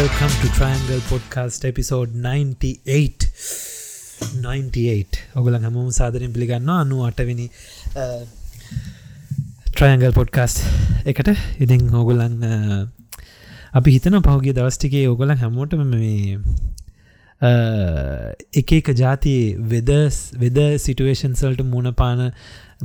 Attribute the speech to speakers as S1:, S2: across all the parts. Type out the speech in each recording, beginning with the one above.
S1: welcome to Triangle Podcast episode 98 98 ඔගලන් හමුම් සාදරින් පිළිගන්න අනු අටවිනි triangle podcast එකට. ඉතින් ඕගොලන් අපි හිතන පහුගේ දවස්ටිකේ ඕගොලන් හැමෝටම මේ එක එක ජාති වෙදස් වෙද සිටුවේෂන්සල්ට මුණපාන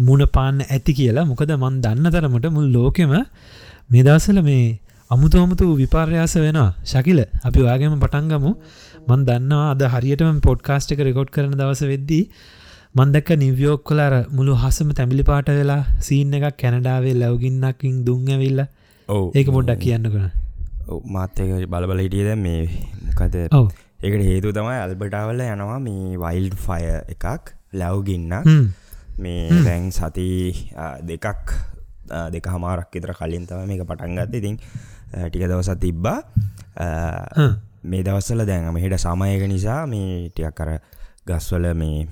S1: මුණපාන්න ඇති කියලා. මොකද මන් දන්න තරමට මුල් ලෝකෙම මේ දවසල මේ අමුතු අමුතු විපාර්යාස වෙන ශකිල අපි වාගේම පටන්ගමු මන් දන්නවා අද හරියටම පොඩ්කාස්ට් එක රෙකෝඩ් කරන දවස වෙද්දී මන්දක්ක නිවියෝක් කොලාර මුළු හසම තැමිලි පාට වෙලා සීන් එකක් කැනඩාවේ ලැවගින්නකින් දුංඇවිල්ල ඒක පොඩ්ඩක් කියන්න කන
S2: මාත්‍යක බලබල හිටියද මේ මොකද ඒකට හේතු තමයි අල්බටාවල යනවා මේ වයිල්් ෆය එකක් ලැව්ගින්න මේ දැන් සති දෙකක් දෙක හමාරක් විතර කලින් තම මේක පටන්ගත්ත ඉතින් ටික දවසත් තිබ්බා. මේ දවස්සල දැන් මෙහිට සමයක නිසා මේ ටියක් කර ගස්වල මේ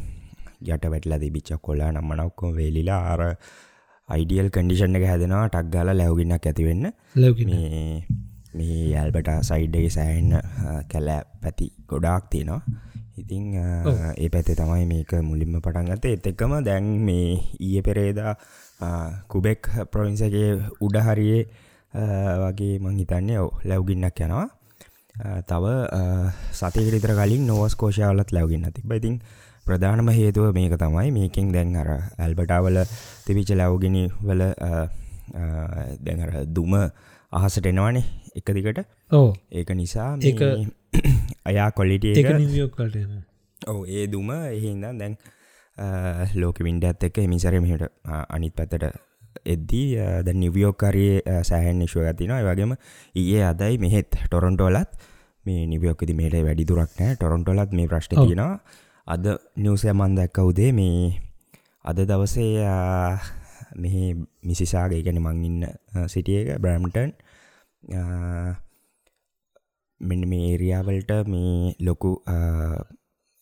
S2: යට වැටලා තිබිච්චක් කොල්ලා නම්මන ඔක්කොම වේලිලා ආර අයිඩියල් කඩිෂන් එක හැදෙනවා. ටක් ගාල ලැවගින්නක් ඇතිවෙන්න
S1: ලැවකින
S2: මේ ඇල්බට සයිඩ්ඩගේ සෑහන්න කැලෑ පැති ගොඩාක් තියෙනවා. ඉතිං ඒ පැත්තේ තමයි මේක මුලින්ම පටන්ගත එත් එක්කම දැන් මේ ඊය පෙරේදා කුබෙක් ප්‍රවින්සගේ උඩ හරියේ අ, වගේ මං හිතන්නේ ඔව ලැව්ගින්නක් යනවා. තව සතිකරිතර කලින් නොවස් කෝෂාවලත් ලැවගින්න තිබ ඉතින් ප්‍රධානම හේතුව මේක තමයි. මේකින් දැන් අර ඇල්බටාවල තිවිච ලැවගෙන වල අ, අ, දැන් අර දුම අහසට එනවානේ එක දිකට
S1: ඕ
S2: ඒක නිසා මේ අයා කොලිට
S1: එක නිවියෝක්කල්ට
S2: ඔව ඒ දුම එහින්ද දැන් ලෝක වින්ඩ ඇත් එක්ක මිසර මෙහට අනිත් පැතට එද්දී ද නිවියෝකරයේ සෑහන් නිශ්ව ඇතිනවා වගේම ඒ අදයි මෙහෙත් ටොරොන්ටෝලත් මේ නිවියෝකති මේට වැඩිදුරක් නෑ ටොරොන්ටොලත් මේ ප්‍රශ්ට. තියෙනවා. අද නිවසය මන් දැක්ක උදේ මේ අද දවසේ මෙහි මිසිසාගේ ගැන මංඉන්න සිටිය එක බ්‍රම්ටන් මෙන්න මේ ඒරියාවල්ට මේ ලොකු ආ,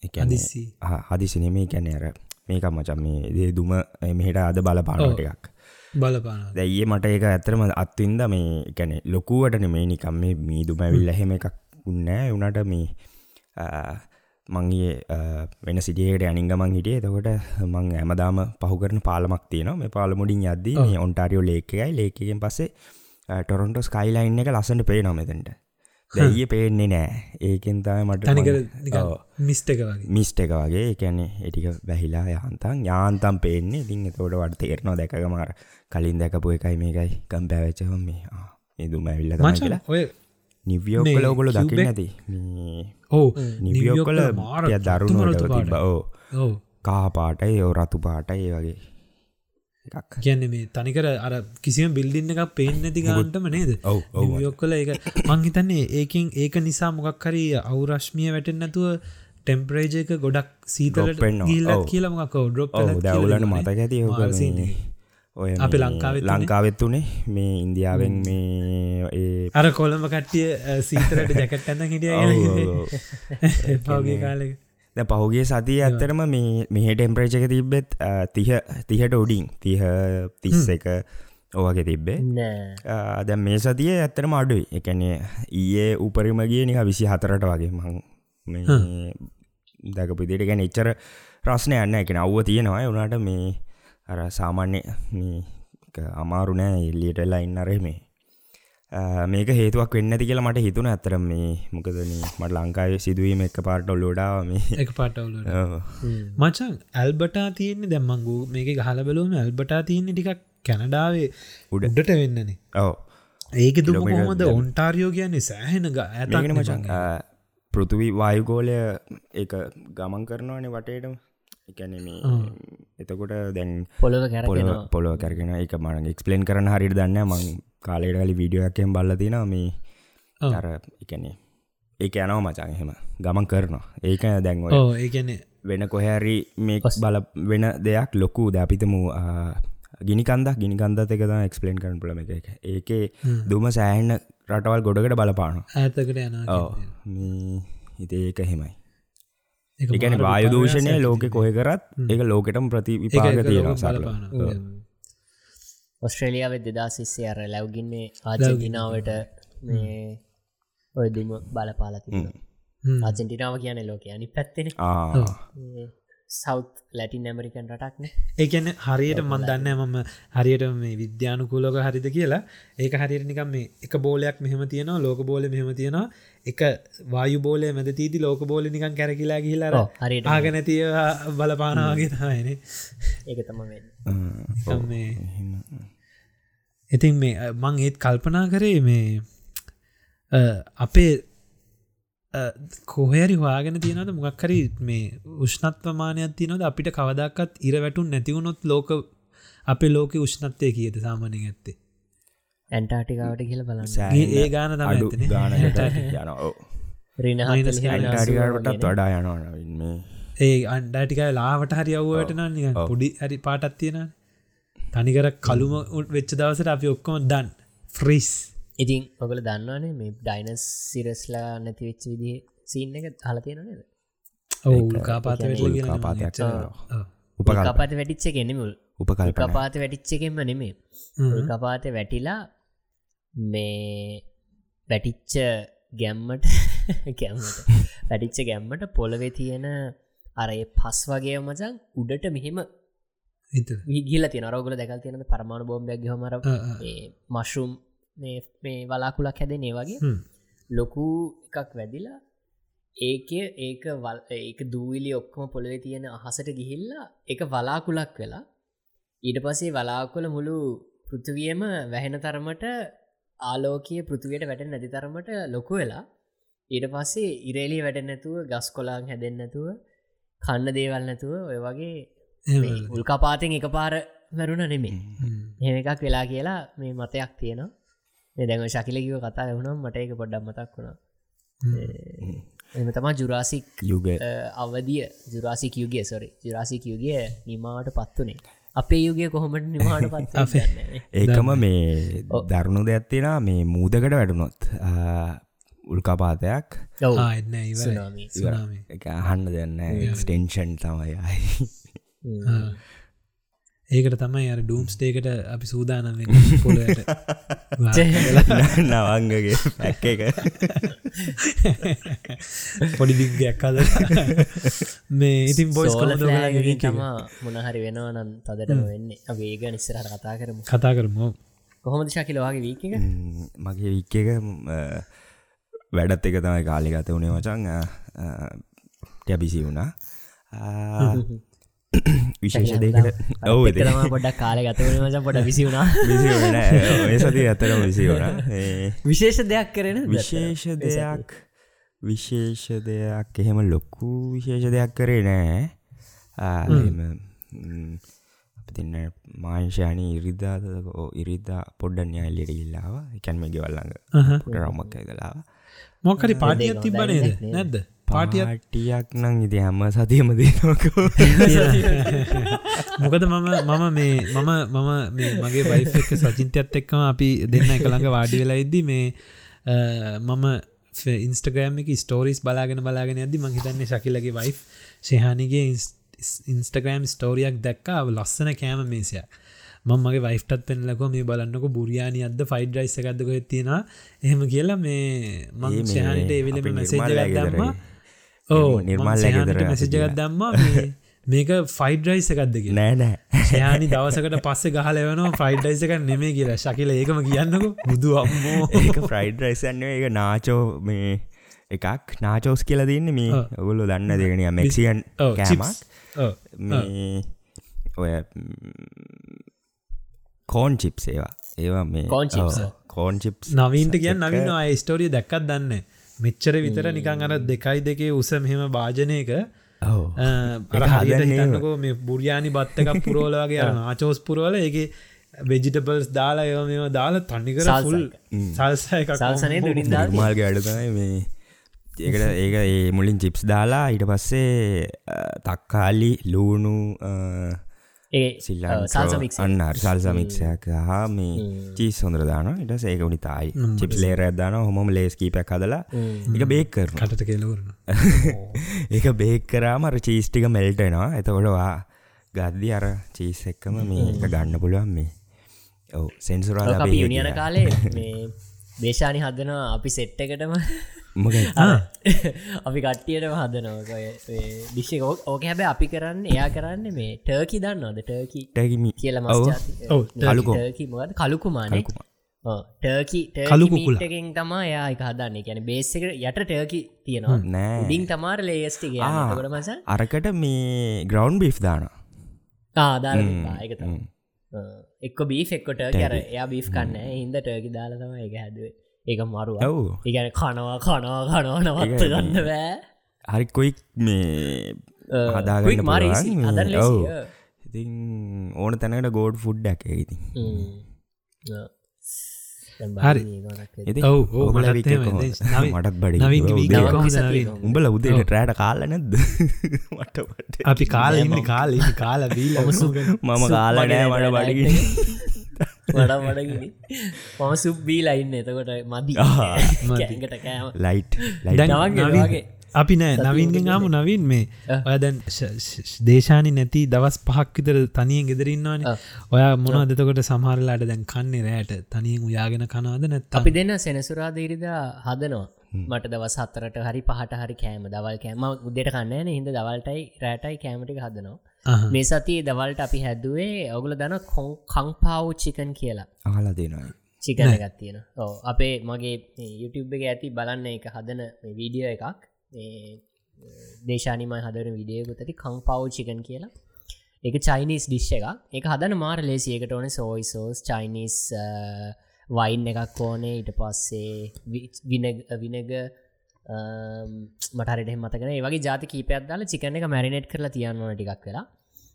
S2: ඒ කියන්නේ
S1: අදිස්සි
S2: හ- හදිසිනෙමේ කැන අර මේක මචන් මේ දේ දුම මෙහිට අද බලපානට
S1: ඔව්.
S2: එකක්
S1: බලපාන
S2: දැයියේ මට ඒක ඇතරම අත්වින්ද මේ ගැන ලොකුවට මේ නිකම් මේ මීදුම ඇවිල්ල එහෙම එකක් උන්නෑ උනට මේ මංගේ වෙන සිටියට අනිංගමන් හිටිය. එතකොට මං ඇමදාම පහුකරන පාලමක් තියන මේ පාලමුඩින් යද්දී මේ ඔන්ටාරියෝ ලේකයි ලේකෙන් පස්සේ ටොරොන්ටෝ ස්කයිලයින් එක ලසට පේ නොමතට දැයිය පේන්නේ නෑ. ඒකෙන් තම මට.
S1: මිස්ට එක වගේ.
S2: මිස්ට එක වගේ. එකැනෙ එටික වැහිලා යහන්තන් යාන්තම් පේන්නේ. ඉතින් එතෝට වට තේරනවා දැකගමාර කලින් දැකපු එකයි මේකයි කම් පැවච්චහම මේ ආ, මේ දුම ඇවිල්ල
S1: මචන්
S2: කියලා.
S1: ඔය
S2: නිවියෝ කල ඔගොල ඇති මේ
S1: ඕ
S2: නිවියෝ කල
S1: මාර
S2: දරුණු
S1: රතු
S2: තිබ ඕ
S1: ඕ
S2: කා පාටයි ඕ රතු පාටයි වගේ
S1: කියන්න මේ තනිකර අර කිසිම බිල්ඩින්න එකක් පේෙන් නැති ගන්ටම නේද? යොක්කල එක මංහිතන්නේ ඒකින් ඒක නිසා මොකක් හරි අවුරශ්මිය වැටෙන් නැතුව ටෙම්පරේජක ගොඩක් සීතලට. ගිල්ලක්. කියලමක් ඩොප්
S2: දැවුලන මතක ඇති ඔය
S1: අපි
S2: මේ
S1: ලංකාවෙත්
S2: වනේ මේ ඉන්දියාවෙන් මේ ඒ
S1: අර කොළඹ කට්ටිය සීතරට ජැකට් ඇඳ
S2: ඔව්,
S1: හිටිය. පගේ කාලෙක
S2: ද පහුගේ සතිය ඇත්තරම මේ මෙහ ටෙම්පරේචක තිබ්බෙත් තිහ තිහට උඩින් තිහ තිස්ස එක ඕවගේ තිබ්බේ.
S3: නෑ.
S2: දැ මේ සතිය ඇත්තරම අඩුයි. එකනේ ඊයේ උපරිම ගිය නික විසි හතරට වගේ මං දැකපිදිට ගැන එච්චර රස්නය යන්න එකන අව්ව තියෙනවා. උනාට මේ අර සාමාන්‍ය මේ එක අමාරු නෑ. එල්ලියටලා ඉන්න අරේ මේ මේක හේතුවක් වෙන්න ඇති කියලා මට හිතුන ඇතර මේ මොකද මට ලංකාවේ සිදුවීම එක පාට ඔල්ලෝඩාව මේ.
S1: එක පාටවුල. මචන් ඇල්බටා තියෙන්නේ දැම්මංගු මේක ගහල බලුවම ඇල්බටා තියන්නේ ටිකක් කැනඩාවේ
S2: උඩ.
S1: උඩට වෙන්නනේ.
S2: ඔව.
S1: ඒක දුම
S2: කිලෝමීටර්
S1: කොහොමද? ඔන්ටාරියෝ කියන්නේ සෑහෙන ඇත
S2: මේකන මචන් පෘතුවී වායුගෝලය එක ගමන් කරනවානේ වටේටම එකැන මේ එතකොට දැන් පොල
S3: කැරෙනවා
S2: පොලොව කැරගෙන එක මන එක්ස්පලේන් කරන හරිට දන්න මං කාලෙට කලි වීඩියෝකෙන් බල්ලතින මේ. අර එකනේ ඒක යනව මචන් එහෙම. ගමන් කරනවා. ඒක දැන්ව
S1: ඕ ඒකන්නේ
S2: වෙන කොහැරි මේ බල වෙන දෙයක් ලොකු ද අපිතම ගිනිකන්ද ගිනිකන්දත එක එක්ස්පලේන් කරන පුලම එක. ඒකේ දුම සෑහන්න රටවල් ගොඩකට බලපාන
S1: ඇතකට යන
S2: හිතේ ඒක හෙමයි එකන වායුදූෂණය ලෝක කොය කරත් ඒක ලෝකටම ප්‍රති විපාග තියෙන සරල
S3: ඔස්ට්‍රේලියාව දෙදා සිස්සේ අර ලැව්ගින්නේ ආජදිනාවට මේ ඔය දෙම බලපාලති
S1: හ්ම්.
S3: අජෙන්ටිනාව කියන ලෝක අනි පැත්තෙන සෞත් ලැටින් ඇමරිකන් රටක්න
S1: ඒකැන හරියට මන් දන්න මම හරියට මේ විද්‍යානුකූලක හරිද කියලා. ඒක හරියට නිකම් මේ එක බෝලයක් මෙහම තියෙනවා ලෝක බෝල මෙහම තියෙනවා එක වායු බෝලය මැද තීති ලෝක බෝල නිකන් කැරකිලා ගිහිලාර
S3: හරියට
S1: ආගනැතිය බලපානවාගේ තමයින
S3: ඒක තම වෙන්න.
S1: මේ ඉතින් මේ මං ඒත් කල්පනා කරේ මේ අපේ කොහරි වාගෙන තියනද මොක්කරි මේ උෂ්නත්වමානයක් තියනොද අපිට කවදක්කත් ඉර වැටුන් නැතිවුණොත් ලෝක අපේ ලෝක උෂ්නත්වය කියද සාමානය ඇත්තේ
S3: ඇන්ටාටිකාවට කියල බලන්න.
S1: ඒ ඒ ගාන
S2: අඩු. ගාන යන
S3: රින
S2: ඇන්ටාඩිකාටත් වඩා යනවන මේ.
S1: ඒ අන්ඩාටිකයි ලාවට හරි අව්වට
S2: ඔව්.
S1: පොඩි හරි පාටත් තියෙන තනිකර කළුම උත් වෙච්ච දවසට අපි ඔක්කොම දන් ෆ්‍රීස්
S3: ඉතින් ඔගල දන්නවනේ මේ ඩයිනස් සිරස්ලා නැති වෙච්ච විදි සීන් එක හල තියෙන නද?
S1: ඔවු කාපාත
S2: උල්කාපාතයක් උපකල්
S3: කපාත වැටිච්ච ගෙනෙමුල්
S2: උපකල්පන.
S3: කපාත වැටිච්චකෙන්ම නෙමේ කපාත වැටිලා මේ වැටිච්ච ගැම්මට ගැම්මට වැටිච්ච ගැම්මට පොළවෙ තියෙන අරය පස් වගේ මචන් උඩට මෙහෙම ගිල තිය රෝගල දැකල් තියෙන පරමාණු බෝම්බයක් හමර මශරුම් මේ වලාකුලක් හැදනේ වගේ ලොකු එකක් වැදිලා ඒක ඒක වල් ඒක දූවිලි ඔක්කොම පොළොවෙ තියෙන අහසට ගිහිල්ලා එක වලාකුලක් වෙලා ඊට පසේ වලාකුල මුළු පෘථවියම වැහෙන තරමට ආලෝකය පෘතිවයට වැට නැති තරමට ලොකු වෙලා ඊට පස්සේ ඉරේලි වැඩ නැතුව ගස් කොලාං හැදෙන් නැතුව කන්න දේවල් නැතුව ඔය වගේ උල්කපාතෙන් එක පාර වැරුණ නෙමේ එහෙම එකක් වෙලා කියලා මේ මතයක් තියෙනවා. මේ දැඟ ශකිලකිව කතා වුණම් මට එක පොඩ්ඩම් මතක් වුණා. එම තමා ජුරාසික්
S2: යුග
S3: අවදිය ජුරාසික යුගේ සොරි ජුරාසික යුගේ නිමාට පත්වනේ අපේ යුගේ කොහොමට නිමාට පත්
S2: ඒකම මේ දරුණු දෙයක්ත්තිෙන මේ මූදකට වැටුනොත් උල්කාපාතයක්. අහන්න දෙන්න එක්ස්ටෙන්ෂන් තමයි
S1: ඒකට තමයි අර ඩූම්ස්ටේකට අපි සූදානම් පොලට
S2: නවංගගේ ඇක්ක එක.
S1: පොඩි දිගයක් අද. මේ ඉතින් බොයිස්
S3: සෝල
S1: කොල
S3: තම මොනහරි වෙනවනන් තදට වෙන්න වේග නිස්සරට කතා කරමු.
S1: කතා කරමු.
S3: කොහොමද ශකිලවාගේ වීක එක?
S2: මගේ වික්ක එක වැඩත් එක තමයි කාලි ගත වුණේ මචන් ටැබිසි වුණා විශේෂ දෙකට ඔව
S3: පොඩක් කාල ගතවන මස පොඩ විසි වුණා.
S2: ඔය සති ඇතර විසි වුණ.
S3: විශේෂ දෙයක් කරන
S2: විශේෂ දෙයක්. විශේෂ දෙයක්. එහෙම ලොක්කු විශේෂ දෙයක් කරේ නෑ. තින්න මාංශානී ඉරිදාද ඉරිදා පොඩ්ඩන් යාල්ලට ඉල්ලාව එකැන්ම ගෙවල්ලඟ රොමක් කලාව
S1: මොකරි පාටියක් තිබනේද නැද්ද පාටියක්?
S2: නං ඉති හැම සතියම දනක
S1: මොකද මම මම මේ මම මම මේ මගේ වයිෆ එක සචින්තයත් එක්කම අපි දෙන්න එක ළඟ වාඩි වෙලා ඉද්දි මේ මම ඉන්ස්ටග්‍රෑම් එක ස්ටෝරිස් බලාගෙන බලාගෙන ඇදදි මහිතන්නේ ශකිලගේ වයි් ශහානිගේ ඉන්ස්ටග්‍රෑම් ස්ටෝරියක් දැක්කා. ලස්සන කෑම මේසයක්. මං මගේ වයිෆ්ටත් පෙන්ලකො මේ බලන්නක බුරියානි අද ෆයිඩ් රයිස් එකක්දක තියෙන එහෙම කියලා මේ මං ශහනිට එවිලම
S2: නිර්මාල්
S1: දම්ම
S2: නිර්මාල් ලැගෙදර
S1: මැසිජගත් දම්ම මේක ෆයිඩ් රයිස් එකක්ද කියලා.
S2: නෑ නෑ.
S1: ශයානි දවසකට පස්සේ ගහලවනවා ෆයිඩ් යිස එක නෙමේ කියලා. ශකිල ඒකම කියන්නක. බුදු අම්මෝ.
S2: ඒක ෆ්‍රයිඩ් රයිසන්නේ ඒක නාචෝ මේ එකක්. නාචෝස් කියලා දන්න මේ. ඔගුල්ලො දන්න දෙගෙන මෙක්සියන් කෑමක්. මේ ඔය කෝන් චිප්ස් ඒවා. ඒවා මේ. කෝන් චිප්ස්
S1: නවීන්ට කියන්න නවින්න ස්ටෝරිය දැක්කත් දන්න මෙච්චර විතර නිකං අර දෙකයි දෙකේ උස මෙහෙම භාජනයක අර හරියට
S2: හදන්නේ
S1: හිතන්නකෝ මේ බුරියානි බත්තක පුරෝලගේ ආචෝස් පුරෝල ඒගේ වෙජිටබල්ස් දාලා ඒව මෙම දාලා තනිකර
S3: එක.
S1: සල්සය.
S3: සල්සනය
S2: නිර්මාල්ග අඩතයි මේ. ඒකට ඒක ඒ මුලින් චිප්ස් දාලා ඊට පස්සේ තක්කාලි ලූුණු
S3: ඒ
S2: සිල්ලන්
S3: සල්සමික්
S2: අන්න සල්සමික්ෂයක් හා මේ චීස් හොඳර දාන ඉට සේක උනි තායි චිප්ස් ලේර ඇදදාන හොම ලේස්කීපැක් හදලා එක බේක් කරන
S1: කටට කෙලවරන
S2: ඒක බේක් කරාමර චීස්ටික මෙල්ටනවා එතකොටවා ගද්දි අර චීස් එක්කම මේ එක ගන්න පුළුවන් මේ. ඔව සෙන්සුරා
S3: අපි යුනියන කාලේ මේ දේශානි හදනවා අපි සෙට්ට එකටම.
S2: මොක
S3: අපි කට්ටියටම හදනෝක දිශ ඕක හැබැ අපි කරන්න එයා කරන්න මේ ටර්කි දන්නවද? ටර්කි
S2: ටැගිමි
S3: කියල
S1: ඔව්,
S2: කලුකෝ.
S3: මස්ටර්කි කලුකුමානේ. ටර්කි. ටර්කින් තමා එයා එක හදන්නේ. ගැන බේසක යට ටර්කි තියෙනවා.
S2: නෑ.
S3: ඉඩින් තමාර ලේස්ටි
S2: ආ.
S3: කොට මස?
S2: අරකට මේ ග්‍රවන්් බිෆ් දාන
S3: ආදාල
S2: ම්,
S3: එක. එක්ක බී එක්කොට කර එයා බිෆ් කන්න. හින්ද ටර්කි දාලතම එක හැදුවේ. ඒක මරුව.
S2: ඔව්.
S3: ඉගැන කනවා කනවා කනවා නවත්ත
S2: ඒක
S3: ගන්න බෑ.
S2: හරි කොයික් මේ හදාගන්න
S3: මාර.
S2: ඉතින් ඕන තැනකට ගෝඩ් ෆුඩ්ඩක් ඉති
S1: හරි. මටත්
S2: බඩි උදේ-? උඹල උදේට
S1: ඔව්.
S2: ට්‍රෑට කාල නැද්ද.
S1: අපි කාල ඉන්න කාල ඉන්න කාල
S2: මම කාල නෑ මට බඩගිනි.
S3: වඩ වඩගිනි මම සුබ්බී ලයින්න එතකොට මදි.
S2: ලයිට්
S3: වගේ.
S1: අපි නෑ නවීන්ගෙන් ආමු නවීන් මේ. ඔය දැන් දේශානි නැති දවස් පහක් විතර තනියෙන් ගෙදරන්නවාන. ඔයා මොන දෙතකොට සමහරලාට දැන් කන්නේ රෑට? තනියෙන් උයාගෙන කනවාද නැත්ත
S3: අපි දෙන්න සෙනසුරාදීරිදා හදනවා. මට දවස් හතරට හරි පහට හරි කෑම දවල් කෑම. උදෙට කන්නන හිද දවල්ටයි රෑටයි කෑමටි හදනවා. මේ සති දවල්ට අපි හැදුවේ ඔගුල දන කංපාව් චිකන් කියලා.
S2: ආලා දෙනවා
S3: චිකන එකත් තියෙන ඕ අපේ මගේ YouTube එක ඇති බලන්න එක හදන මේ වීඩියෝ එකක් දේශානිමයි හදර විඩියගුතති කංපව් චිකන් කියලා. එක චයිනිස් ඩිශ්ෂ එක එක හදන මාර ලේසියකට ඕන සෝයි සෝස් චයිනිස් වයින් එකක් ඕනේ. ඊට පස්සේ විනග මටරට මතකන වගේ ජාති කීපයක් දාලා චිකන එක මැරිනෙට් කරලා තියන්නවන ටිකක් වෙලා.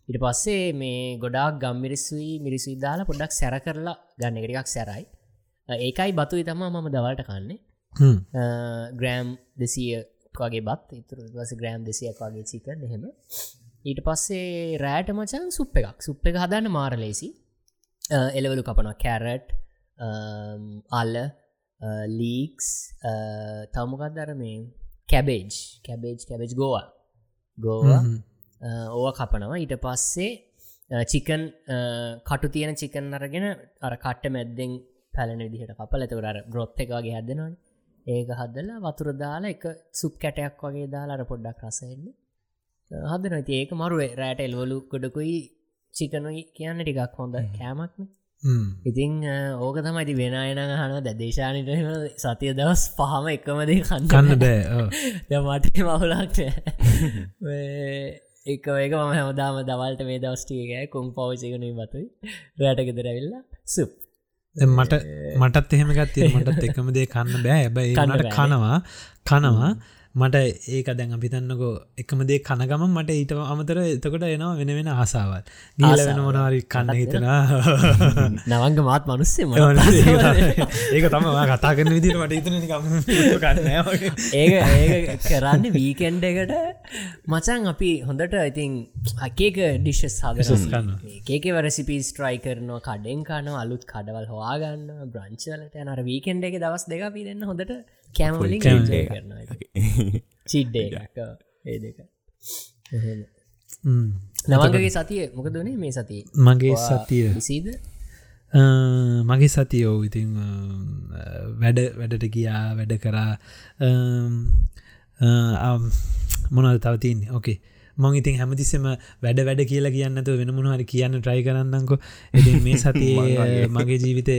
S3: ඉට පස්සේ මේ ගොඩක් ගම්මිරිස්සුයි මිරිසුයි දාලා පොඩ්ඩක් සැර කරලා ගන්න එකටිකක් සැරයි. ඒකයි බතුයි තමා මම දවල්ට කන්නේ. ග්‍රෑම් දෙසිය වගේ බත් ඉතුර වස ග්‍රෑම් දෙසියක් වගේ චිකන් එහෙම. ඊට පස්සේ රෑට මචන් සුප් එකක්. සුප් එක හදන්න මාර ලේසි. එලවලු කපනවා. කැරට් අල්ල ලීක්ස් තමුකත් දර මේ කැබේජ්. කැබේජ් කැබේජ් ගෝවා. ගෝවා. ඕව කපනවා. ඊට පස්සේ චිකන් කටු තියෙන චිකන් අරගෙන අර කට්ට මැද්දෙන් පැලන විදිහට කපල. එතකට ග්‍රොප් එක වගේ හැදෙනවාන ඒක හදලා වතුර දාලා එක සුප් කැටයක් වගේ දාලා අර පොඩ්ඩක් රසෙන්න්න හදන ඒක මරුවේ. රෑට එල්වලු කොඩකුයි චිකනුයි කියන්න ටිකක් හොඳ කෑමක්න. ඉතිං ඕක තමයිති වෙනයන හන දැදේශානට සතිය දවස් පහම එකමද කන්න
S1: කන්න බෑ.
S3: මටේ මවුලක් එක ඒක මම හැමදාම දවල්ට මේ දවස්ටියකෑ කුම් පවචකනුයි බතුයි රෑට ගෙදරවෙල්ලා සුප්
S1: මට මටත් එහෙම ගත්තිය මටත් එකම දේ කන්න බෑ. ඇබයි
S3: බෑනේ.
S1: කනවා. කනවා මට ඒක දැන් අපිතන්නකෝ එකම දේ කනගම මට ඊට අමතර එතකොට එනවා වෙන වෙන ආසාවල්. ගීල වෙන. මොනවාරි කන්න. හිතනා
S3: නවංග මාත් මනුස්සේ ම
S1: ඒක තම කතා කරන විදිට මට කන්න
S3: ඒක ඒක කරන්න වීකෙන්ඩ එකට. මචන් අපි හොඳට ඉතින් හකේක ඩිශ්ස්
S1: Dishes
S3: සාධ
S1: කනවා.
S3: ඒකව රෙසිපි ස්ට්‍රයි කරනවා. කඩෙන් කන අලුත් කඩවල් හවාගන්න බ්‍රංචලට නර වීකෙන්ඩ එක දවස් දෙක දෙන්න හොඳට කෑමලින් කරන චිඩ්ඩ ඒ දෙක. නවංගගේ සතිය මොකදනේ මේ සතිය.
S1: මගේ සතිය.
S3: විසීද?
S1: මගේ සතියෝ ඉතින් වැඩ වැඩට ගියා වැඩ කරා. මොනල් තවතින් ඕකේ මං ඉතින් හැමතිස්සම වැඩ වැඩ කියලා කියන්නතු වෙන මොහරි කියන්න ට්‍රයි කරන්නංකො එති මේ සතියේ මගේ ජීවිතය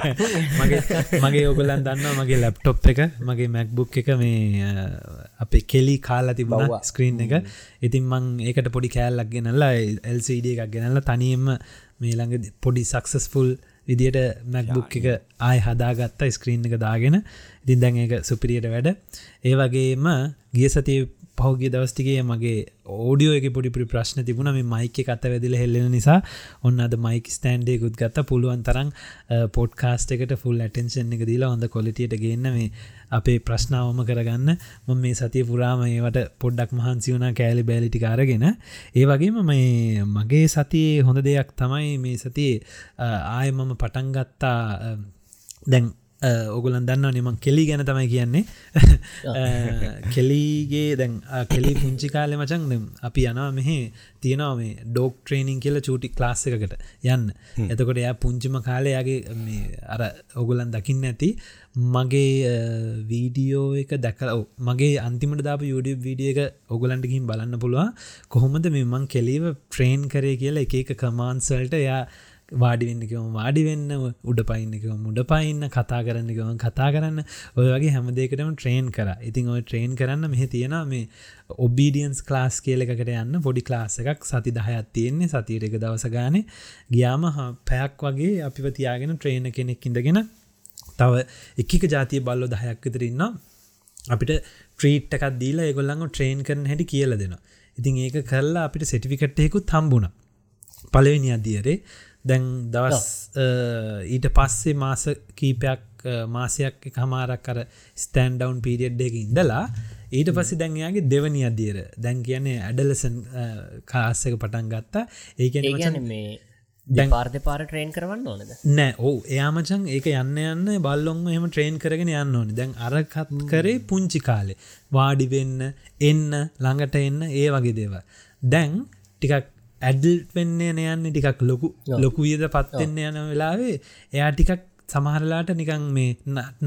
S1: මගේ ඔගලන් දන්න මගේ ලැප්ටොප් එක මගේ මැක්බුක් එක මේ අපේ කෙලි කාලා තිබුණ
S3: බව්වා.
S1: ස්ක්‍රීන් එක. ඉතින් මං ඒකට පොඩි කෑල්ලක් ගෙනල්ලා එල්සඩ එකක් ගෙනල්ල තනියෙන්ම මේ ළඟ පොඩි සක්සස්ෆුල් විදියට මැක්බුක් එක ආය හදාගත්ත ස්ක්‍රීන් එක දාගෙන. ඉතින් දැන් ඒක සුපිරියට වැඩ. ඒ වගේම ගිය සතිය පහුගේ දවස්ටිගේ මගේ ඕඩියෝ එක පොඩිපි ප්‍රශ්න තිබුණ. මේ මයික කත වැදිල හෙල්ලෙන නිසා. ඔන්න අද මයික ස්ටන්ඩේකුත් ගත්ත. පුළුවන් තරම් පොඩ්කාස්ට එකට ෆුල් ඇටෙන්ෂන් එක දීලා හොඳ කොලිටියට ගන්න මේ අපේ ප්‍රශ්නාවම කරගන්න. ම මේ සතිය පුරාම ඒවට පොඩ්ඩක් මහන්සි වුණ කෑලි බෑලිටි කාරගෙන ඒ වගේම මේ මගේ සතියේ හොඳ දෙයක් තමයි මේ සතියේ ආය මම පටන්ගත්තා දැන් ඔගුලන් දන්න නිමං කෙලි ගැන තමයි කියන්නේ. කෙලීගේ දැන් කෙලි පුංචි කාලෙ මචන් දෙම් අපි යනවා මෙහෙ තියෙනවා මේ ඩෝක් ට්‍රේනිං කියල චූටි ක්ලාස් එකට යන්න. එතකොට එයා පුංචිම කාලයගේ අර ඔගුලන් දකින්න ඇති මගේ වීඩියෝ එක දැකල මගේ අන්තිමට දාප YouTube වීඩිය එක ඔගුලන්ටකින් බලන්න පුළුවන්. කොහොමද මෙමං කෙලීව ට්‍රේන් කරේ කියලා එක එක කමාන්සල්ට එයා වාඩිවෙන්නකම වාඩි වෙන්න උඩ පයින්නකම මුඩ පයින්න කතා කරන්නකම කතා කරන්න. ඔය වගේ හැමදේකටම ට්‍රේන් කර. ඉතින් ඔය ට්‍රේන් කරන්න මෙහ තියෙන මේ ඔබීඩියන්ස් ක්ලාස් කියලකට යන්න. පොඩි ක්ලාස් එකක් සති දහයත් තියෙන්නේ සතියට එක දවස ගානේ. ගියාම පැයක් වගේ අපිව තියාගෙන ට්‍රේන කෙනෙක් ඉඳගෙන තව එකක ජාතිය බල්ලො දහයක් විතරන්න අපිට ට්‍රීට් එකක් දීලා ඒගොල්ලඟ ට්‍රේන් කරන හැටි කියල දෙෙන ඉතින් ඒක කරලා අපිට සෙටිෆිකට්යකුත් හම්බුණ. පලවෙනි අදියරේ දැන් දවස් ඊට පස්සේ මාස කීපයක් මාසයක් එක හමාරක් කර ස්තෑන්ඩවන් පිරිියඩ් එක ඉඳලා ඊට පස්සේ දැන්යාගේ දෙවනි අදියර දැන් කියන්නේ ඇඩලසන් කාස්සක පටන් ගත්තා.
S3: ඒකන මේ දැපාර්ධ පාර ට්‍රේන් කරවන්න ඕනද?
S1: නෑ ඕ එයාමචන් ඒක යන්න යන්න බල්ලොන් එහම ට්‍රේන් කරගෙන යන්න ඕනි. දැන් අරකත් කරේ පුංචි කාලේ. වාඩිවෙන්න එන්න ළඟට එන්න ඒ වගේ දේව දැන් ටිකක් ඇඩල් වෙන්නේ නයන්න ටිකක් ලොකු ලොකු වියද පත්වෙන්න යන වෙලාවේ එයා ටිකක් සමහරලාට නිකං මේ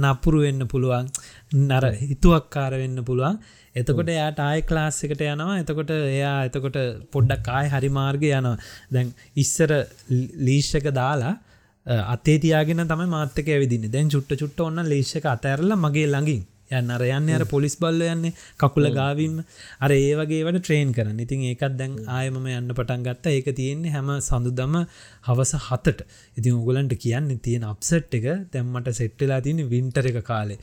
S1: නපුරු වෙන්න පුළුවන් නර හිතුවක්කාර වෙන්න පුළුවන්. එතකොට එයාට ආය ක්ලාස් එකට යනවා. එතකොට එයා එතකොට පොඩ්ඩක් ආය හරි මාර්ග යනවා. දැන් ඉස්සර ලීෂක දාලා අතේ තියාගෙන තම මාතක ඇවිදින්න. දැන් චුට්ට චුට්ට ඔන්න ලේෂක අතඇරල මගේ ළඟින් යන්න. අර යන්න අර පොලිස් බල්ල යන්නේ කකුල ගාවීම අර ඒ වගේවට ට්‍රේන් කරන්න. ඉතින් ඒකත් දැන් ආයමම යන්න පටන් ගත්ත. ඒක තියෙන්නේ හැම සඳුදම හවස හතට. ඉතින් උගලන්ට කියන්න තියෙන අප්සට් එක තැම්මට සෙට්ටලා තියන වින්ටර එක කාලේ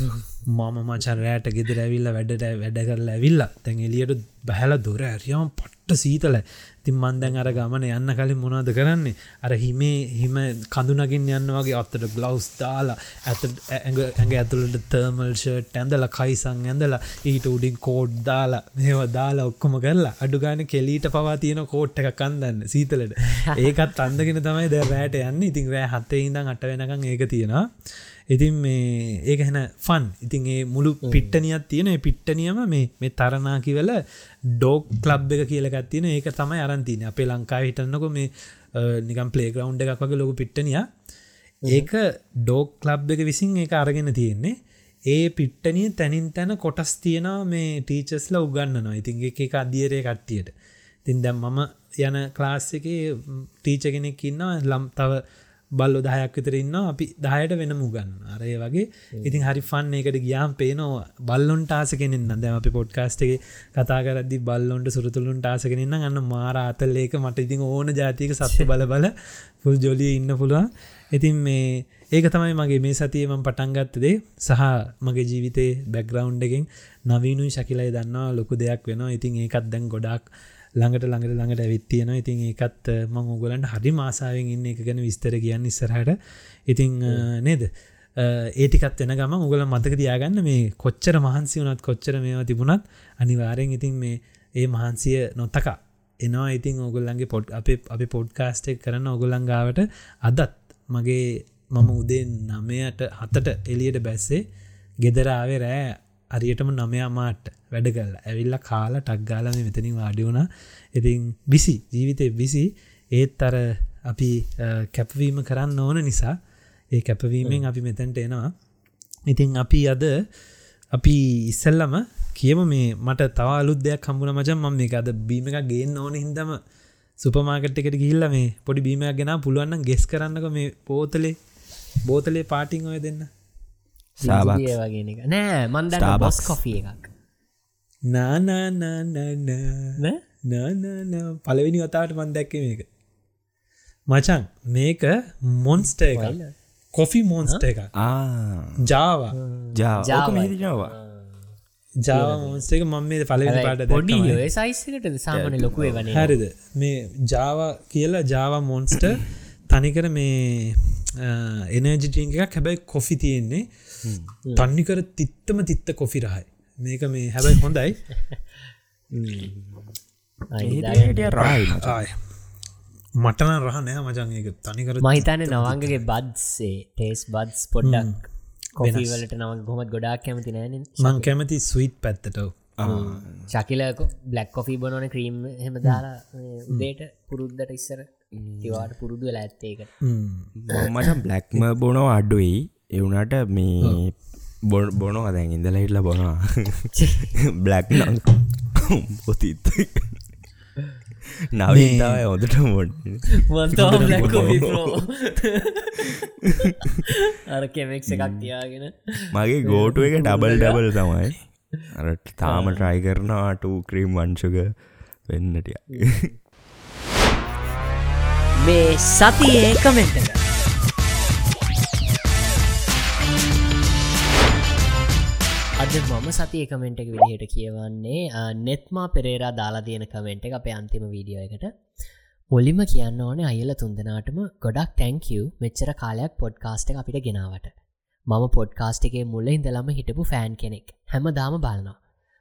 S1: මම මචරෑට ගෙදර ඇවිල්ල වැඩට වැඩ කරලා ඇවිල්ල. තැන් එලියට බැහල දොර ඇරියම පට්ට සීතල. තින් මන්දැන් අර ගමන යන්න කලින් මොනාද කරන්නේ? අර හිමේ හිම කඳුනගින් යන්න වගේ අත්තට ග්ලවස් දාලා ඇත ඇඟ ඇතුළට තර්මල්ෂට් ඇඳල කයිසං ඇඳලා ඊට උඩින් කෝඩ් දාලා මේව දාලා ඔක්කොම කරලා අඩුගාන කෙලීට පවා තියෙන කෝට් එක කන්දන්න සීතලට. ඒකත් අන්දගෙන තමයි ද රෑට යන්න. ඉතින් රෑ හත්තේ ඉඳම් අට වෙනකං ඒක තියෙනවා. ඉතින් මේ ඒක හැන ෆන් ඉතින් ඒ මුළු පිට්ටනියක් තියෙන පිට්ටනියම මේ මේ තරනා කිවල ඩෝක් ලබ් එක කියලගත් තියෙන ඒක තමයි අරන්තින අපේ ලංකා හිටන්නක මේ නිකම් පලේග්‍රවන්් එකක් වගේ ලොකු පිට්ටනිය ඒක ඩෝක් ලබ් එක විසින් ඒක අරගෙන තියෙන්නේ. ඒ පිට්ටනිය තැනින් තැන කොටස් තියෙනවා මේ ටීචස්ල උගන්නනවා ඉතින් එක අධියරය කට්ටියට. තින් දැම් මම යන ක්ලාස් එක ටීච කෙනෙක් ඉන්න ලම් තව බල්ලො දහයක් විතර ඉන්න අපි දහයට වෙන මුගන්න අරය වගේ ඉතින් හරි ෆන් එකට ගියාම් පේනවා බල්ලොන්ට ආසකෙනෙන්න දැම අපි පොඩ්කාස්ට එක කතා කරදදි බල්ලොන්ට සුරතුළුන්ට ආසකෙනන්න ගන්න මාර අතල් ඒක මට ඉතින් ඕන ජාතික සත්‍ය බල බල පුල් ජොලිය ඉන්න පුළුවන්. ඉතින් මේ ඒක තමයි මගේ මේ සතියම පටන්ගත්තදේ සහ මගේ ජීවිතේ බැක්ග්‍රවන්් එකෙන් නවීනුයි ශකිලයි දන්නවා ලොකු දෙයක් වෙනවා. ඉතින් ඒකත් දැන් ගොඩක් ළඟට ළඟට ළඟට ඇවිත්තියෙන ඉතින් ඒකත් මං උගලන්ට හරි මාසාාවෙන් ඉන්න එක ගැන විස්තර කියන්න ඉස්සරහට. ඉතිං නේද? ඒටිකත් වෙන ගම උගල මතක තියාගන්න මේ කොච්චර මහන්සි වනත් කොච්චර මේවා තිබුණත් අනිවාරෙන් ඉතින් මේ ඒ මහන්සිය නොත්තකා එනවා. ඉතින් ඔගොල්ලන්ගේ පොඩ් අප අපි පොඩ්කාස්ටෙක් කරන්න ඔගොල්ලංගාවට අදත් මගේ මම උදේ නමයට හතට එලියට බැස්සේ ගෙදරාවේ රෑ අරියටම නමයාමාට වැඩ කල් ඇවිල්ල කාල ටක්ගාලම මෙතනින් වාඩි වුණ. ඉතින් බිසි ජීවිතය බිසි. ඒත් අර අපි කැපවීම කරන්න ඕන නිසා ඒ කැපවීමෙන් අපි මෙතැන්ට එනවා. ඉතින් අපි අද අපි ඉස්සල්ලම කියම මේ මට තව අලුත් දෙයක් කම්බුණ මචන් මම මේ අද බීම එක ගේන්න ඕන හිදම සුපමාකට් එකට ගිල්ල මේ පොඩි බීමයක් ගෙන පුළුවන්න ගෙස් කරන්නක මේ පෝතලේ. බෝතලේ පාටිං ඔය දෙන්න.
S2: සාබක්
S3: වගේ එක නෑ මන්ද බොස් කොෆිය එකක්.
S1: නානානානාන පලවෙනි වතාවට මන් දැක්ක මේක. මචන් මේක මොන්ස්ට එක කොෆි මෝන්ස්ට එක ජාවා
S2: හිදිනවා
S1: ජාව මෝන්ස්ටේක මම මේ පලවෙනි පාට
S3: පොඩි සයිසකට සාමන ලොකුවේ වන
S1: හරිද? මේ ජාව කියලා ජාව මොන්ස්ට තනිකර මේ එනජිටිං එකක්. හැබැයි කොෆි තියෙන්නේ තන්නිකර තිත්තම තිත්ත කොෆි රහයි. මේක මේ හැබැයි හොඳයි. මටන රහ නෑ මචන් ඒක තනිකර
S3: මහිතන්න නවංගගේ බද්සේ ටේස් බද්ස් පොඩ්ඩක් කොවලට නව ගොමත් ගොඩක් කැමති නෑන
S1: මං කැමති ස්විත් පැත්තට.
S3: ශකිල බ්ලක් කොෆී බොනන ක්‍රීම් හෙම දාලා උදේට පුරුද්දට ඉස්සර තිවාට පුරුදු වෙලා ඇත්තේක
S2: මට බ්ලක්ම බොනෝ අඩුයි එවුනට මේ බො බොනෝ අදැන් ඉඳල හිටල බොනවා. බ්ලක් පොතිත්. නවතාව හොදට මොට
S3: අර කෙමෙක් එකක් තියාගෙන.
S2: මගේ ගෝටුව එක ඩබල් ඩබල් තමයි. අර තාම ට්‍රයි කරනවාට ක්‍රීම් වංශක වෙන්නටිය
S3: මේ සතියේ කමෙන්ටක අද මම සතිය කමෙන්ට් එක විදිහට කියවන්නේ. නෙත්මා පෙරේරා දාලා තියෙන කමෙන්ට් එක අපේ අන්තිම වීඩියෝ එකට. මුලිම කියන්න ඕනේ අයල තුන්දනාටම ගොඩක් ටැංකව් මෙච්චර කාලයක් පොඩ්කාස්ට එක අපිට ගෙනාවට. මම පොඩ්කාස්ට එකේ මුල්ල ඉඳලම හිටපු ෆෑන් කෙනෙක්. හැම දාම බලනවා.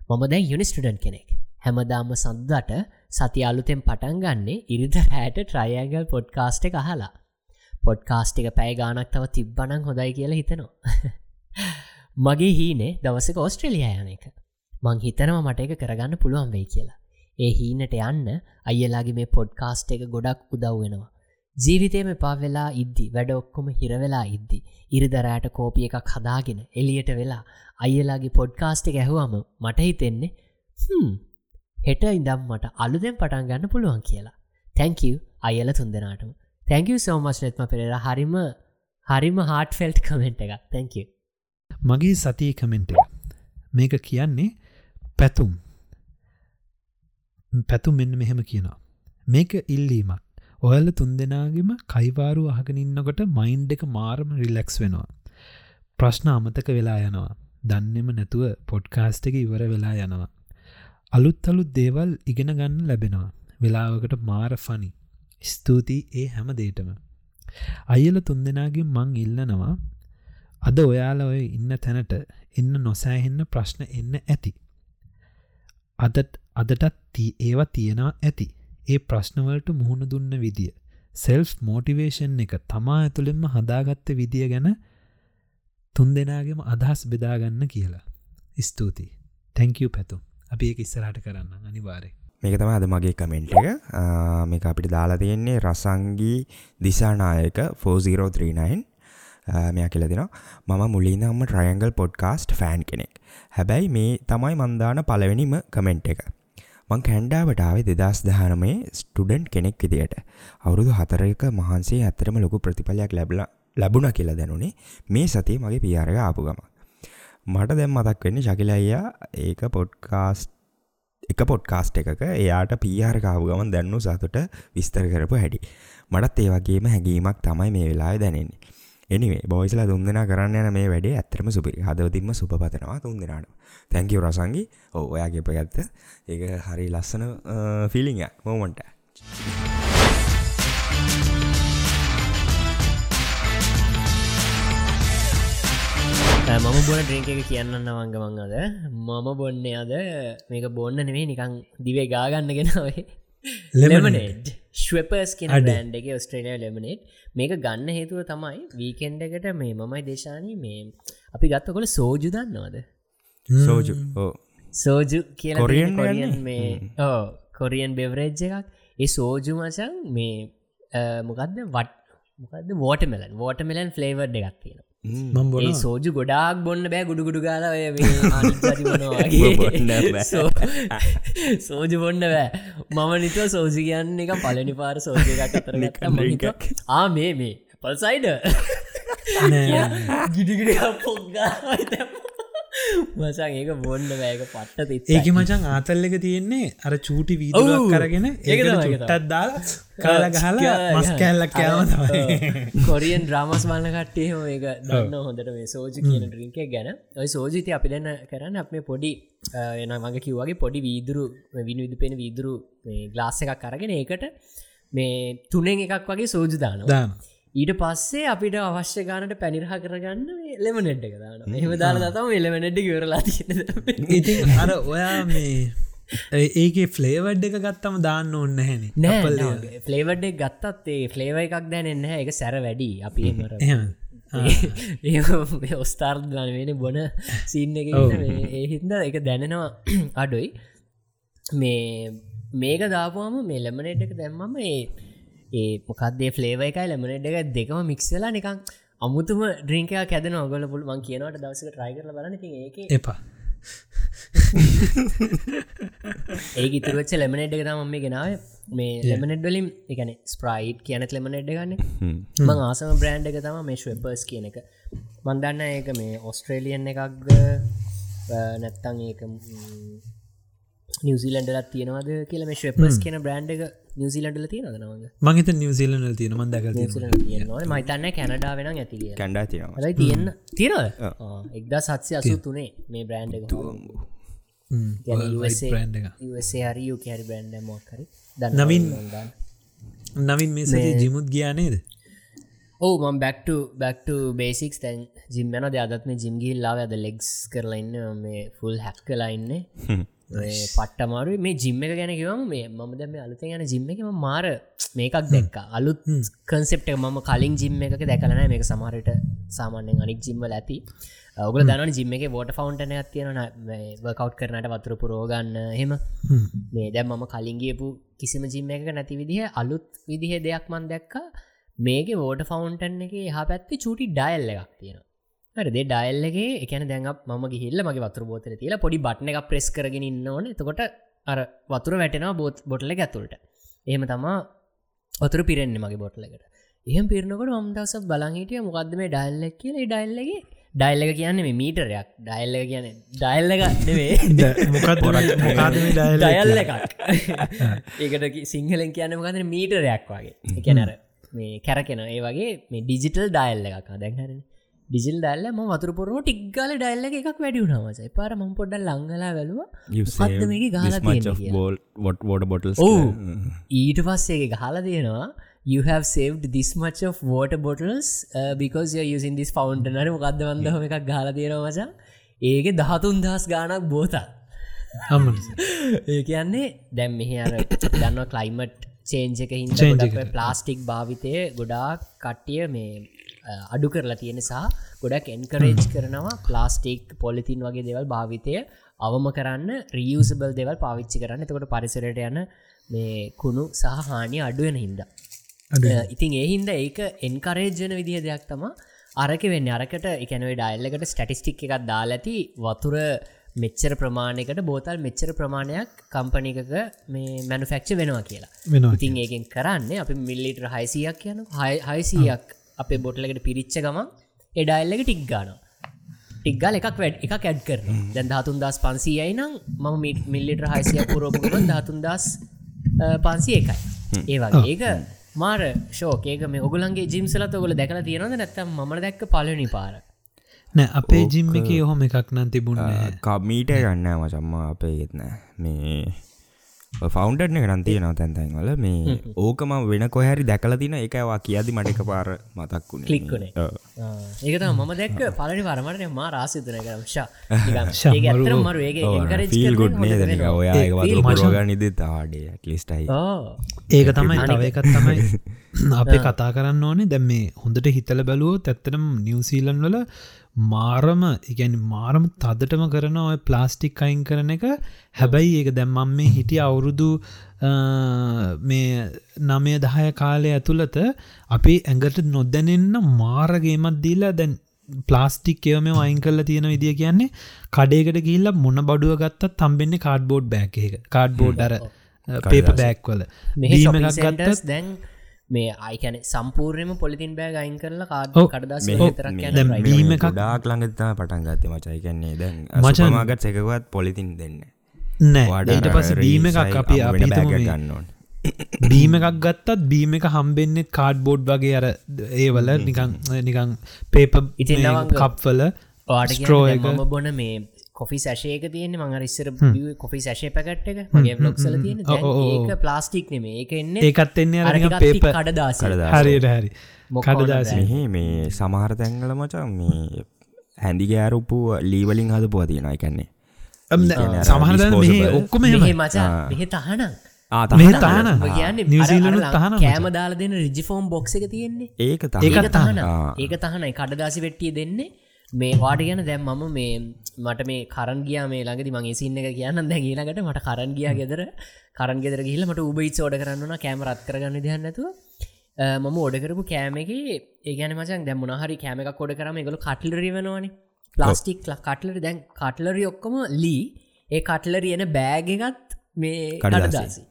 S3: මම දැන් යුනිස්ටඩන් කෙනෙක්. හැමදාම සද්දට සති අලුතෙන් පටන් ගන්නේ ඉරිද හැට ට්‍රයගල් පොඩ්කාස්ට එක අහලා. පොඩ්කාස්ට එක පැය ගානක් තව තිබ්බනං හොඳයි කියලා හිතනවා. මගේ හීනේ දවසක ඔස්ට්‍රලිය යන එක. මං හිතනවා මට එක කරගන්න පුළුවන් වෙයි කියලා. ඒ හීනට යන්න අයියලාගේ මේ පොඩ්කාස්ට් එක ගොඩක් උදව් වෙනවා. ජීවිතයම පා වෙලා ඉද්දි වැඩ ඔක්කොම හිරවෙලා ඉද්දි ඉරිදරෑට කෝපිය එකක් හදාගෙන එලියට වෙලා අයියලාගේ පොඩ්කාස්ට් එක ඇහුවම මට හිතෙන්නේ හම් හෙට ඉදම් මට අලුදෙන් පටන් ගන්න පුළුවන් කියලා. තැංකව අයල තුන්දනාටම තැංකව සෝමස් නත්ම පෙරර. හරිම හරිම හාට ෆෙල්ට් කමෙන්ට් එක තැංකව
S1: මගේ සතිය කමෙන්ට් එක. මේක කියන්නේ පැතුම්. පැතුම් මෙන්න මෙහෙම කියනවා. මේක ඉල්ලීමක්. ඔයල්ල තුන් දෙනාගෙම කයිවාරු අහගෙනන්නකොට මයින්් එක මාරම රිලෙක්ස් වෙනවා. ප්‍රශ්න අමතක වෙලා යනවා. දන්නෙම නැතුව පොඩ්කාස්ට එක ඉවර වෙලා යනවා. අලුත් අලුත් දේවල් ඉගෙන ගන්න ලැබෙනවා. වෙලාවකට මාර ෆනි ස්තුතියි ඒ හැම දේටම අයල තුන් දෙනාගේ මං ඉල්ලනවා අද ඔයාල ඔය ඉන්න තැනට එන්න නොසෑහෙන්න ප්‍රශ්න එන්න ඇති. අදත් අදටත් ඒවා තියෙනවා ඇති. ඒ ප්‍රශ්නවලට මුහුණ දුන්න විදිය. සෙල්ෆ් මෝටිවේෂන් එක තමා ඇතුළෙන්ම හදාගත්ත විදිය ගැන තුන් දෙනාගේම අදහස් බෙදාගන්න කියලා. ස්තුතියි. තැංකව පැතුම් අපි ඒ ඉස්සරට කරන්න අනිවාරය.
S2: මේක තම අද මගේ කමෙන්ට් එක මේ අපිට දාලා තියෙන්නේ රසංගී දිසානායක 4039 මෙයා කියල දෙෙන මම මුලින්දම්ම ට්‍රයන්ගල් පොඩ්කාස්ට් ෆෑන් කෙනෙක්. හැබැයි මේ තමයි මන්දාන පලවෙනිම කමෙන්ට් එක. මං කැන්ඩාවටාව දෙදස් දහනමේ ස්ටඩන්් කෙනෙක් විදියට. අවුරුදු හතරක මහන්සේ ඇත්තරම ලොකු ප්‍රතිඵලයක් ලැබල ලැබුණ කියලා දැනුනේ මේ සතිය මගේ පියාරග ආපුගම මට දැම් මතක් වෙන්න ශකිලයියා ඒක පොඩ්කාස්ට් එක පොඩ්කාස්ට් එකක එයාට පියාරකාව ගමන් දැන්නු සතුට විස්තර කරපු හැඩි මටත් ඒවගේම හැඟීමක් තමයි මේ වෙලා දැනෙන්නේ. එනිවේ බෝයිසලා තුන්දෙන කරන්න යන මේ වැඩේ ඇත්තරම සුපිරි හදවතින්ම සුපපතනවා තුන්දෙනට තැංකව රසංගි. ඔයාගේ පගත්ත ඒක හරි ලස්සන ෆිලිං මෝමන්ට
S3: මම බොන ඩ්‍රිංක එක කියන්න වංගමං අද. මම බොන්න අද මේක බොන්න නෙවේ නිකං දිවේ ගාගන්න ගෙනාවේ ලෙමනේඩ් ශ්වපර්ස් කියෙන එක ඔස්ට්‍රේලිය ලෙමනේට් මේක ගන්න හේතුව තමයි වීකෙන්ඩ එකට මේ මමයි දේශානී මේ අපි ගත්තකොල සෝජු දන්නවාද?
S2: සෝජු.
S3: සෝජු කියල කොරියන් මේ ඕ කොරියන් බෙවරේජ් එකක්. ඒ සෝජු මචන් මේ මොකක්ද වට මොකද වෝටමලන් වෝටමලන් ෆ්ලේවර් එකක් තියෙන
S1: මම් බොල
S3: සෝජු ගොඩාක් බොන්න බෑ ගුඩුගුඩු ගාල සෝජු බොන්න බෑ. මම නිතුව සෝසි කියන්න එක පලනි පාර සෝජ එකක් අතර ආ මේ මේ. පල්සයිඩ ගිඩිගිඩ පොග්ගා මචන් ඒක බොන්න වැෑක පට්ට
S1: ඒක මචන් ආතල්ල එක තියෙන්නේ අර චූටි වීදුවක් කරගෙන ඒක ටත් දාලා කාල ගහලා මස් කැල්ලක් කෑම
S3: කොරියන් ්‍රාමස් බලන්න කට්ටේ ඒක දන්න හොඳට මේ සෝජි කියන ඩ්‍රින්ක ගැන. ඔයි සෝජිතය අපි දෙන්න කරන්න අප පොඩි එන මගේ කිව්වාගේ පොඩි වීදුරු විනු විදු පෙන වීදුරු ගලාස් එකක් කරගෙන ඒකට මේ තුනෙන් එකක් වගේ සෝජු දාන
S1: දාන
S3: ඊට පස්සේ අපිට අවශ්‍ය ගානට පැනිරහ කරගන්න ලෙමනෙඩ් එක දාන එහම දාලා තම එලමනෙඩ්ඩි කියවරලා තියෙන
S1: ඉතින් අර ඔයා මේ ඒගේ ෆ්ලේවඩ් එක ගත්තම දාන්න ඔන්න හැන
S3: නෑ. ෆලේවඩ් ගත්තත් ඒ ෆලේව එකක් දැනෙන්න එක සැර වැඩි. අපි ඒ ඔස්ථාර්ධන වෙන බොන සින්න එක ඒ හින්ද එක දැනෙනවා අඩුයි. මේ මේක දාපුවාම මේ ලෙමනෙට් එක දැම්මම ඒ ඒ මොකක්දේ ෆලේව එකයි ලෙමනෙට් එක දෙකම මික්සලා නිකං අමුතුම ද්‍රිංකයා කැදන ඔගල පුළමන් කියනවට දවසක ට්‍රයිකරල බලන ඒ
S1: එපා.
S3: ඒ ඉතුරච්ච ලෙමනෙට් එක තම මේ ගෙනාව. මේ ලෙමනෙට් වලින් එකන ස්ප්‍රයිට් කියනත් ලෙමනෙට් ගන්න මං ආසම බ්‍රන්් එක තම මේ ශ්වපර්ස් කියන එක. මන්දන්න ඒක මේ ඔස්ට්‍රේලියන් එකක්ග නැත්තං ඒක නිවසිලන්ඩලත් තියෙනවද කියල මේ ශ්‍රපස් කියන බ්‍රන්් එක නිවසිලන්ඩල තියෙනද නවද
S1: මගත නිවසිලන තියෙන මන්දක
S3: මයිතන්න කැනඩා වෙන ඇති
S2: කැඩා තියෙන
S3: තියන්න. තිර එක්දා සත්සය අසු තුනේ මේ බ්‍රන්් එක හරි. කැරි බ්‍රන්ඩ මොක්කරි
S1: නවින් නවින් මේ ජිමුත් ගියානේද
S3: ඕ ම බැක්ට බැක්ට බේසික්ස් තැන් ජිම්මන දෙයදත් මේ ජිම්ගිල් ලාව ඇද ලෙක්ස් කරලඉන්න මේ ෆුල් හැක් කලාඉන්න පට්ටමාරු මේ ජිම්ම එක ගැන කිවම මේ මම දැම අලුත ගැන ජිම්ම එකම මාර මේකක් දැක්ක. අලුත් කන්සෙප්ට මම කලින් ජිම්ම එක දැකලන මේක සමහරට සාමාන්‍යෙන් අනික් ජිම්වල ඇති. ඔගල දන ජිම්ම එක වෝට ෆවන්ටන ඇතියන වකවට් කරනට වතුර පුරෝගන්න හෙම. මේ දැම් මම කලින්ගේපු කිසිම ජිම්ම එක නැති විදිහ අලුත් විදිහ දෙයක් මන් දැක්කා. මේක වෝට ෆවන්ටන් එක හා පැත්ති චුටි ඩයිල්ල එකක් තියෙන හරදේ ඩයිල්ලගේ එකන දැන් ම ගිහිල්ල මගේ වතුර බෝතල තිලා පොඩි බට්න එක ප්‍රෙස් කරගෙන ඕන. තකොට අර වතුර වැටෙනවා බෝත් බොටල ඇතුළට. එහෙම තමා වතුර පිරෙන්නේ මගේ බොටලකට එහෙම පිරනකොට මම්දස බලහිටිය මොකක්ද මේ ඩයිල්ලක් කියල. ඩයිල්ලගේ ඩයිල්ලක කියන්න මීටරයක්. ඩයිල්ල කියන ඩයිල්ලක නෙවේ ඩයල්ල එකක්. ඒකට සිංහලෙන් කියන්න මොකද මීටරයක් වගේ. එකනර මේ කැරකෙන ඒ වගේ මේ ඩිජිටල් ඩයිල්ල එකක්. දැන්හරන්නේ ඩිජිල් දල්ල ම වතුරපුරුව ටික්ගල ඩයිල්ල එකක් වැඩි වුණමසයි පාර ම පොඩ්ඩ ලංගලා වැලුව මේක ගාල
S2: වොට බොටල්
S3: ඊට පස්සේ ගහලා තියෙනවා you have saved this much of water bottles uh, because you're using this fountain. අර මොකක්ද වන්දහම එකක් ගාලා තියෙනවා මචා? ඒක දහතුන් දහස් ගානක් බෝතල්. ඒ කියන්නේ දැම් මෙහ අර දන්න කලයිමට් චේන්ජක හිද ප්ලාස්ටික් භාවිතය ගොඩාක් කට්ටිය මේ අඩු කරලා තියෙන සහ ගොඩක් එන්කරේජ් කරනවා ප්ලාස්ටික් පොලිතින් වගේ දෙවල් භාවිතය අවම කරන්න රියසබල් දෙවල් පාවිච්චි කරන්න. එතකොට පරිසරයට යන මේ කුණු සහ හානි අඩුවෙන හින්ද. ඉතින් ඒහින්ද ඒක එන්කරේජ්ජන විදිහ දෙයක් තම අරක වෙන්න. අරකට එකනව ඩයිල්ලකට ස්ටටිස්ටික් එකක් දාලඇති වතුර මෙච්චර ප්‍රමාණයකට බෝතල් මෙච්චර ප්‍රමාණයක් කම්පනිකක මේ මැනුෆෙක්ච වෙනවා කියලා. ඉතින් ඒකෙන් කරන්න අපි මිල්ලිට හයිසියක් කියන හයිසියක් අපේ බොටලකට පිරිච්ච ගම එඩයිල්ලක ටික් ගාන ටික්ගල් එකක් වැඩ එකක් ඇඩ් කරන දැන් ධාතුන් දස් පන්සීයයි නම් මම මිල්ලිට හයිසිය පුරෝපුගම ධාතුන් දස් පන්සි එකයි. ඒවගේ ඒක මාර ශෝකේක මේ ඔගුලන්ගේ ජිම්සලත් ඔගොල දැකලා තියෙනද නැත්තම් ම දැක්ක පලනි පාර?
S1: නෑ අපේ ජිම් එක ඔහොම එකක් නම් තිබුණ
S2: කමීට ගන්න මචම්ම අපේ ගෙත්නෑ මේ ෆෞන්ඩන කරන් තියෙනව තැන්තැන් වල. මේ ඕකම වෙන කොහැරි දැකල තින එකවා කියදි මටක පාර මතක්කුණ
S3: කලික්කුණ ඒකත මම දැක්ක. පලනි පරමට මා රාසිතන කරම්ශා මරු
S2: ෆිල් ගුඩ් නේද ඔයා මචෝග නිද තාඩේ ලිස්ටයි
S1: ඒක තමයි අනවකත් තමයි අපේ කතා කරන්න ඕනේ. දැම් මේ හොඳට හිතල බැලුවෝ තැත්තනම් නිවසීලන් වල මාරම ඉගැන මාරම තදටම කරන ඔය ප්ලාස්ටික් අයින් කරන එක. හැබැයි ඒක දැම්මම් මේ හිටිය අවුරුදු මේ නමය දහය කාලය ඇතුළත අපි ඇඟට නොදැනෙන්න මාරගේමත් දීලා දැන් ප්ලාස්ටික් එවම වයින් කල්ල තියෙන විදිිය කියන්නේ කඩේකට ගිල්ල මොන බඩුව ගත්තත් තම්බෙන්නේ කාඩ්බෝඩ් බෑක එක. කාඩ්බෝඩ් අර පේප බෑක්වල
S3: මෙහම ගත්තස් දැන් මේ අයිකැන සම්පූර්යම පොලිතින් බෑ ගයින් කරලා කාඩ කඩදස්
S1: බීම එකක්
S2: ඩාක් ළඟතා පටන් ගත්ත මචයි කන්නේ දැන් මචමාගත් එකවත් පොලිතින් දෙන්න
S1: නෑ. පස බීම එකක් අපි අපි ගන්නවන් බීම එකක් ගත්තත් බීම එක හම්බෙන්න්නෙත් කාඩ් බෝඩ් වගේ අර ඒවල නිකං නිකං පේප ඉති කප්වල
S3: පාට මම බොන මේ කොෆි සශයක තියෙන මඟ රිස්සර කොෆි සශය පැකට් එක. මගේ බ්ලොක්සල තියෙන ඒක ප්ලාස්ටික් නෙම ඒක එන්න
S1: ඒකත් එන්නේ අර පේප
S3: කඩදාස.
S1: හරියට හරි. කඩදාස.
S2: මේ සමහර තැංගල මචා මේ හැඳි ගෑරුපු ලීවලින් හද පුව තියෙන එකන්නේ
S1: සමහරද මෙහ ඔක්කොම
S3: මචා. මෙහෙ තහනම්. කෑම දාලා දෙන්න රිජිෆෝම් බොක්ස එක තියෙන්නේ.
S2: ඒක
S3: ඒක
S2: තහ
S3: තහන. ඒක තහනයි. කඩදාසි වෙට්ටිය දෙන්නේ මේ වාට ගැන දැම් මම මේ මට මේ කරන් ගිය මේ ළඟදි මගේ සින්න එක කියන්න දැ ඊලකට මට කරන් ගියා ගෙදර. කරන් ගෙදර ගිහිල මට උබයිත් ෝඩ කරන්න කෑම රත් කරගන්න දයන්නතු මම ඕඩ කරපු කෑමගේ ඒගැන මචන් දැම් මොනහරි කෑම එක කොඩ කරම එකගොල කටලරි වෙනවානි. ප්ලාස්ටික් කටලරි දැන් කටලරි ඔක්කොම ලී. ඒ කටලරි එන බෑග එකත් මේ කඩදාසි.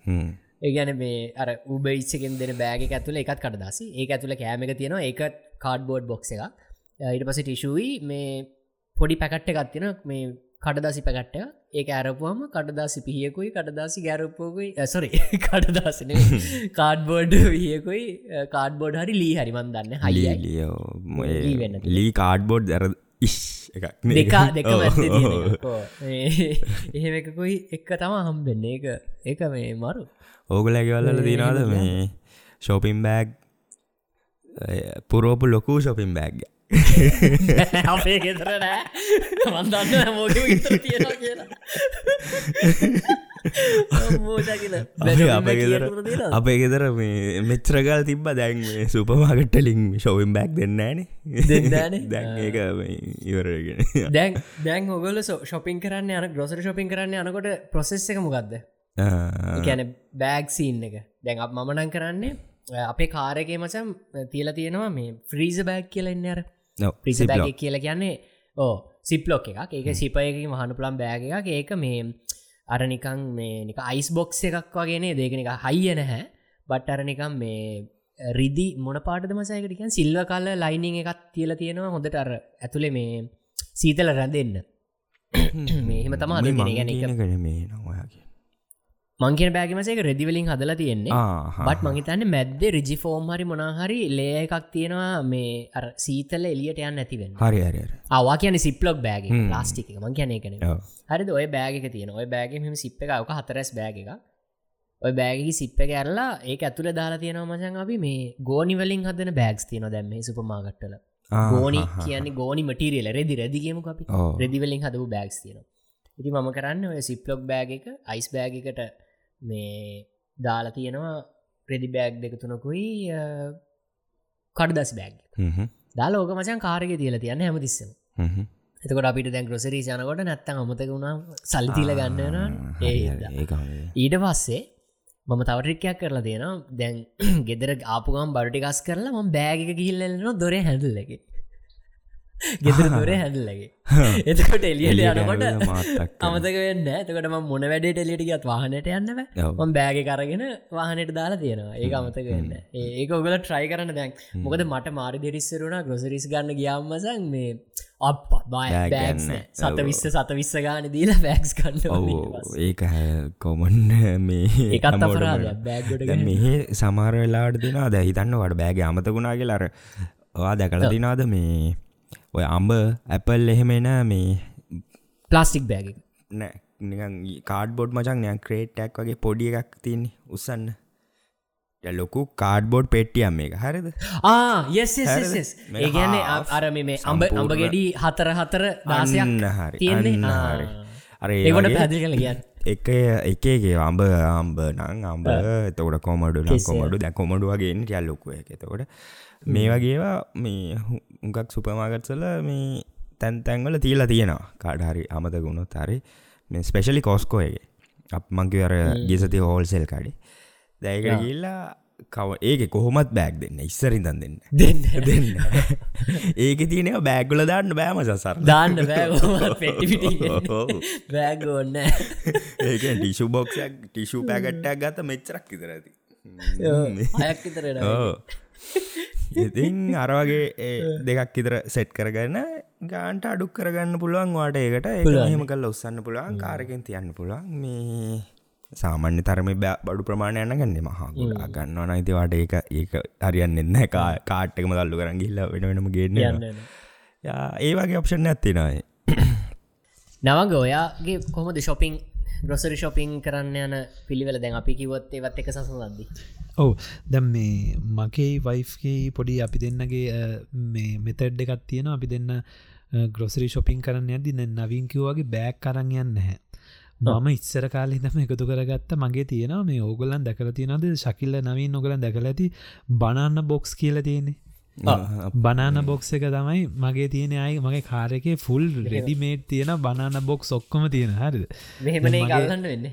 S3: ඒගැන මේ අර උබයිච්චකෙන් දෙන බෑග ඇතුල එකත් කටදසි ඒ ඇතුල කෑමක තියෙනවා. ඒකත් කාඩ්බෝඩ් බොක්ස එක ඊට පස ටිෂුයි මේ පොඩි පැකට්ට එකත්තින මේ කඩදාසි පැකට්ට ඒක ඇරපුහම කඩදාසි පිහියකුයි කඩදාසි ගැරපෝකුයි සොරි කඩදාසින කාඩ්බෝඩ් වියකුයි කාඩ්බෝඩ් හරි ලී හරිමන් දන්න. හයියි
S2: ලියෝ මොය
S3: ලී
S2: කාඩ්බෝඩ් දැර ඉස් එකක්.
S3: දෙකා එහෙම එකකුයි එක්ක තම හම්බෙන්නේ. එක එක මේ මරු.
S2: ඕගලැගවල්ල දීනවාද මේ ශෝපින් බෑග් පුරෝපු ලොකු ශොපින් බෑග්
S3: අපේ ගෙතර නෑ. මෝජා කියලා.
S2: අපේ ගෙදර මේ මෙච්‍රගල් තිබ්බ. දැන් සුපමාගට්ටලින් ශෝවින් බෑක් දෙන්නෑන මේ ඉවරගෙන
S3: දැන් දැන් ඔගොල ශොපින් කරන්න යන ග්‍රොසර ශොපින් කරන්න යනකොට ප්‍රොසෙස් එක මොකක්ද කැන බෑග් සීන් එක. දැන් අප මමනං කරන්නේ අපේ කාරයගේ මචම් තියල තියෙනවා මේ ෆ්‍රීස බෑග් කියල එන්න අර ප්‍රිස බෑග කියල කියන්නේ ඕ සිප්ලොක් එකක්. ඒක සිපයකින් මහනු පුළන් බෑග එකක්. ඒක මේ අරනිකං මේ නික අයිස් බොක්ස් එකක් වගේනේ දෙකන එක හයිය නැහැ. බට් අරනිකම් මේ රිදි මොන පාට මසයකටිකන් සිල්ව කල්ල ලයිනිං එකත් තියල තියෙනවා. හොඳට අර ඇතුළේ මේ සීතල රැඳෙන්න. මෙහෙම තමා ගෙන එක
S2: ගන මේ නවාගේ
S3: මංකෙන බෑගමසේක රෙදිවලින් හදලා තියෙන්නේ. බට මහිතන්න මැද්ද රිජි ෆෝම් හරි මොනාහරි ලේ එකක් තියෙනවා මේ සීතල එලියට යන්න ඇතිවෙන්න
S2: හරි හරි.
S3: අවා කියන සිප්ලොක් බෑග. ලාස්ටික මං කියන එකන
S2: ඔව්.
S3: හරි ඔය බෑගක තියෙන ඔය බෑගම සිප් එක අවක හතරස් බෑග එක ඔය බෑගි සිප්ප කැරලා ඒ ඇතුළ දාලා තියෙනවා මචන් අපි මේ ගෝනිවලින් හදන බෑගස් තියන දැම්ම සුපමාගට්ටල ගෝනි. කියන්නේ ගෝනි මටීරියල රෙදි රැදිගේම අපි. රෙදිවලින් හදපු බෑගස් තියෙන ඉති මම කරන්න ඔය සිප්ලොක් බෑග එක අයිස් බෑගකට මේ දාලා තියෙනවා රෙදි බෑග් දෙක තුනකුයි කඩදස් බෑග් දාලා ඕක මචන් කාරක තියල තියන්න හැමතිස්සම.
S2: හ්ම්, හ්ම්.
S3: එතකොට අපිට දැන් ග්‍රොසරී යනකොට නැත්තන් අමතක වුණා සල්තිීල ගන්නන. ඊට පස්සේ මම තවටික්කයක් කරලා තියෙනවා. දැන් ගෙදර ආපුගම් බඩටිකස් කරලා ම බෑගක ගිහිල්ලන දොරේ හැඳල්ලගේ ගෙදර දොරේ හැඳල්ලගේ එතකොට එලියට යනකොට. අමතක වෙන්න එතකට ම මොන වැඩට එලියටගත් වාහනයට යන්නව. ම බෑග කරගෙන වාහනයට දාලා තියෙනවා. ඒ අමතක වෙන්න ඒක ඔගල ට්‍රයි කරන්න දැන්. මොකද මට මාරි දෙරිස්සරුණ ග්‍රොසරිස් ගන්න ගියාම්මසන් මේ අප
S2: ගන්න.
S3: සත. විස්ස සත විස්ස ගාන දීලා බෑක්ස් කන්න
S2: ඒක කොමන් මේ
S3: බෑග්ගොට
S2: දැන් මෙහෙ සමහර වෙලාට දෙනා දැ හිතන්න වට බෑග අමතකුණාගේ ලර වා දැකල තිනාද මේ ඔය අම්බ ඇපල් එහෙමෙන මේ
S3: ප්ලාස්ටික් බෑග
S2: නෑ කාඩ බොඩ් මචන් නය ක්‍රේට්ටක් වගේ පොඩි එකක් තියන්නේ උසන්න ලොකු කාඩ්බෝඩ් පෙට්ටියම් එක හරිද?
S3: ඒ ගැන්නේ
S2: half
S3: අර මේ අම්බ අම්බ ගෙඩි හතර හතර දාසයක්
S2: අන්න හරි,
S3: තියෙන්නේ.
S2: හරි. අර ඒ
S3: ඒකොට
S2: වගේ
S3: පැදිල් කළ කියන්න
S2: එක එකගේ අම්බ අම්බ නං අම්බ එතකොට කොමඩු. කොමඩු. දැ කොමඩුවගේ ටැල්ලොකුව එක එතකොට මේ වගේවා මේ උගක් සුපමාගත්සල මේ තැන් තැන්වල තිීලා තියෙනවා. කාඩහරි අමතකුණොත් හරි. මේ ස්පෙශලි කෝස්කෝයගේ අප මංගේ අර ගෙසති හෝල්සෙල් කඩි. දැයකට ගිල්ලා කව ඒක කොහොමත් බෑක් දෙන්න ඉස්සරින්දන් දෙන්න
S3: දෙන්න
S2: දෙන්න ඒක තියනව බෑග්ගල දාන්න බෑම සසර
S3: දාන්න බෑ. පෙටිපිටි
S2: ඔව්.
S3: බෑග ඔන්න
S2: ඒක ටිෂු බොක්ෂක් ටිෂු පැගට්ටක් ගත මෙච්චරක් ඉතර ඇති ඉතින් අරවගේ දෙකක් ඉතර සෙට් කරගන්න ගාන්ට අඩුක් කරගන්න පුළුවන් වාට ඒකට. ඒ හෙම කල් ඔස්සන්න පුළුවන් කාරකෙන් තියන්න පුළුවන්. මේ සාමාන්‍ය තරම බඩු ප්‍රමාණය යන්න ගන්න මහා ගොඩා ගන්නවන අයිතිවාට ඒක ඒක හරියන්න එන්න කාට්ටකම දල්ලු කරන් ගිල්ල වෙන වෙනම ගේන්න ඒ වගේ ඔප්ෂන් ඇත්තිනයි
S3: නවග ඔයාගේ කොමද ශොපින් ග්‍රොසරි ශොපින් කරන්න යන පිළිවෙල? දැන් අපි කිවොත් ඒවත් එක සසඳද්දි
S1: ඔවු. දැම් මේ මගේ වයිෆ්ගේ පොඩි අපි දෙන්නගේ මේ මෙතැඩ් එකත් තියෙන අපි දෙන්න ග්‍රොසරි ශොපින් කරන්න ඇදි නවින්කිවගේ බෑක් කරන්න යන්න හැ මම ඉස්සර කාල හිතම එකතු කරගත්ත මගේ තියෙනවා මේ ඕගොලන් දැකල තියෙනද ශකිල්ල නවින් නොගලන් දැකල ඇති බනන්න බොක්ස් කියල තියෙන්නේ. බනාන බොක්ස එක තමයි මගේ තියෙන අයි මගේ කාරකේ ෆුල් රෙඩිමේට් තියෙන බනාන බොක්ස් ඔක්කොම තියෙන හරිද?
S3: මෙහෙමනේ ගල්ලන්න වෙන්න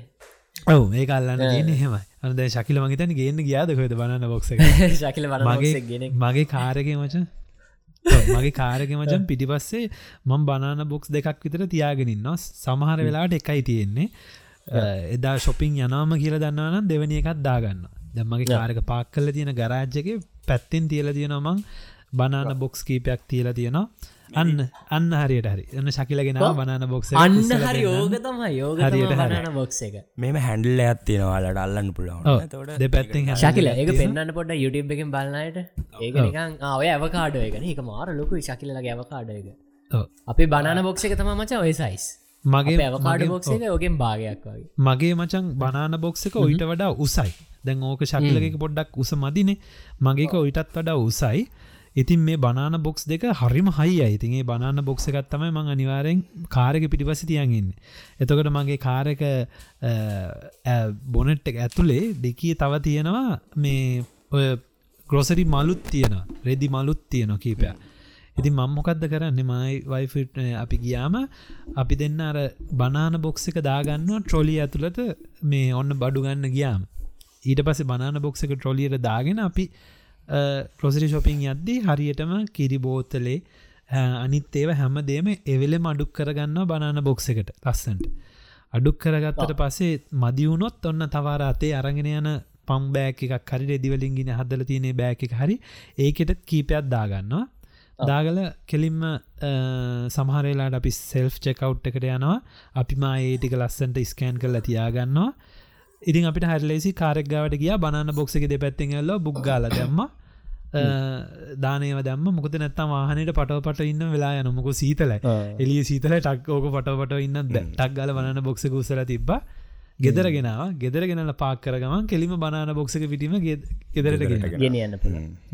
S1: ඔව මේ කල්ලන්න තියෙන හෙම අද ශකිල මගේතන ගේන්න ගියාද හොද බනාන බොක්ස
S3: ශකිල
S1: මගේ මගේ කාරක මච. මගේ කාරක මචන් පිටිපස්සේ මං බනාන බොක්ස් දෙකක් විතර තියාගෙනන්න සමහර වෙලාට එකයි තියෙන්නේ. එදා ශොපින් යනාම කියල දන්නවනම් දෙවනි එකත් දාගන්න දැම්මගේ කාරක පාක් කල තියෙන ගරාජ්ජක පැත්තෙන් තියල තියෙනමං බනාන බොක්ස් කීපයක් තියල තියෙනවා අන්න අන්න හරියට හරි. එන්න ශකිලගෙන බනාන බොක්ස
S3: අන්න හරි යෝග තම යෝග බනාන බොක්ස එක.
S2: මෙම හැන්ඩල්ල ඇත්තිනවාලට අල්ලන්න පුළුවන්.
S1: දෙ පැත්ති
S3: ශකිල එක පෙන්න්න පොට YouTube එකෙන් බලන්නයට ඒක නිකන් ආය ඇවකාඩ එක එක මාර ලොකු ශකිලගේ ඇවකාඩ එක. අපි බනාන බොක්ස එක තම මචා ඔය සයිස්
S1: මගේ
S3: ඇවකාඩ බොක්ස එක යෝගෙන් භාගයක් වගේ.
S1: මගේ මචන් බනාන බොක්ස එක ඔයිට වඩා උසයි. දැන් ඕක ශකිලක පොඩ්ඩක් උස මදිනේ. මගේක ඔයිටත් වඩා උසයි ඉතින් මේ බනාන බොක්ස් දෙක හරිම හයි අයිතින්ගේ බනාන බොක්ස එකත්තමයි මං අනිවාරෙන් කාරක පිටිපසි තියන්ගන්න එතකට මගේ කාරක බොනට් එක ඇතුළේ දෙකී තව තියෙනවා මේ ඔය ග්‍රොසරි මලුත් තියෙන රෙදි මලුත් තියෙන කීපය ඉති මංමොකක්ද කරන්න? මයි වයිෆිට් අපි ගියාම අපි දෙන්න අර බනාන බොක්ස එක දාගන්නවා ට්‍රොලි ඇතුළට මේ ඔන්න බඩු ගන්න ගියාම. ඊට පස්සේ බනාන බොක්ස එක ට්‍රොලියට දාගෙන අපි ප්‍රොසිරි ශොපින් යද්දී හරියටම කිරිබෝතලේ අනිත් ඒව හැම දේම එවෙලෙ අඩුක් කරගන්න බනාන බොක්ස එකට ලස්සන්ට. අඩුක් කරගත්තට පස්සේ මදිවුණොත් ඔන්න තවාර අතේ අරගෙන යන පම් බෑක එකක් හරි රෙදිවලින්ගෙන හදල තියනේ බෑක හරි ඒකෙටත් කීපයක් දාගන්නවා. දාගල කෙලින්ම සමහරලාට අපි සෙල්් චෙකව් එකට යනවා. අපිම ඒටික ලස්සන්ට ස්කෑන් කල තියාගන්නවා ඉතින් අපිට හැරලෙසි කාරක්ගාවට ගිය බාන බොක්සක දෙ පැත්තිෙල්ල බුක්ගාල දැම්ම. දානයව දම්ම. මුකද නැත්තම් වාහනයට පටව පට ඉන්න වෙලා යන මොක සීතල එලිය සීතල ටක් ඕක පටවට ඉන්න ටක් ගල බන බොක්ස කුසල තිබ්බා ගෙදර ගෙනාව. ගෙදර ගෙනල පාක් කරගම කෙලිම බනාන බොක්සක පිටීම ගෙදරට
S3: ගෙනයන්න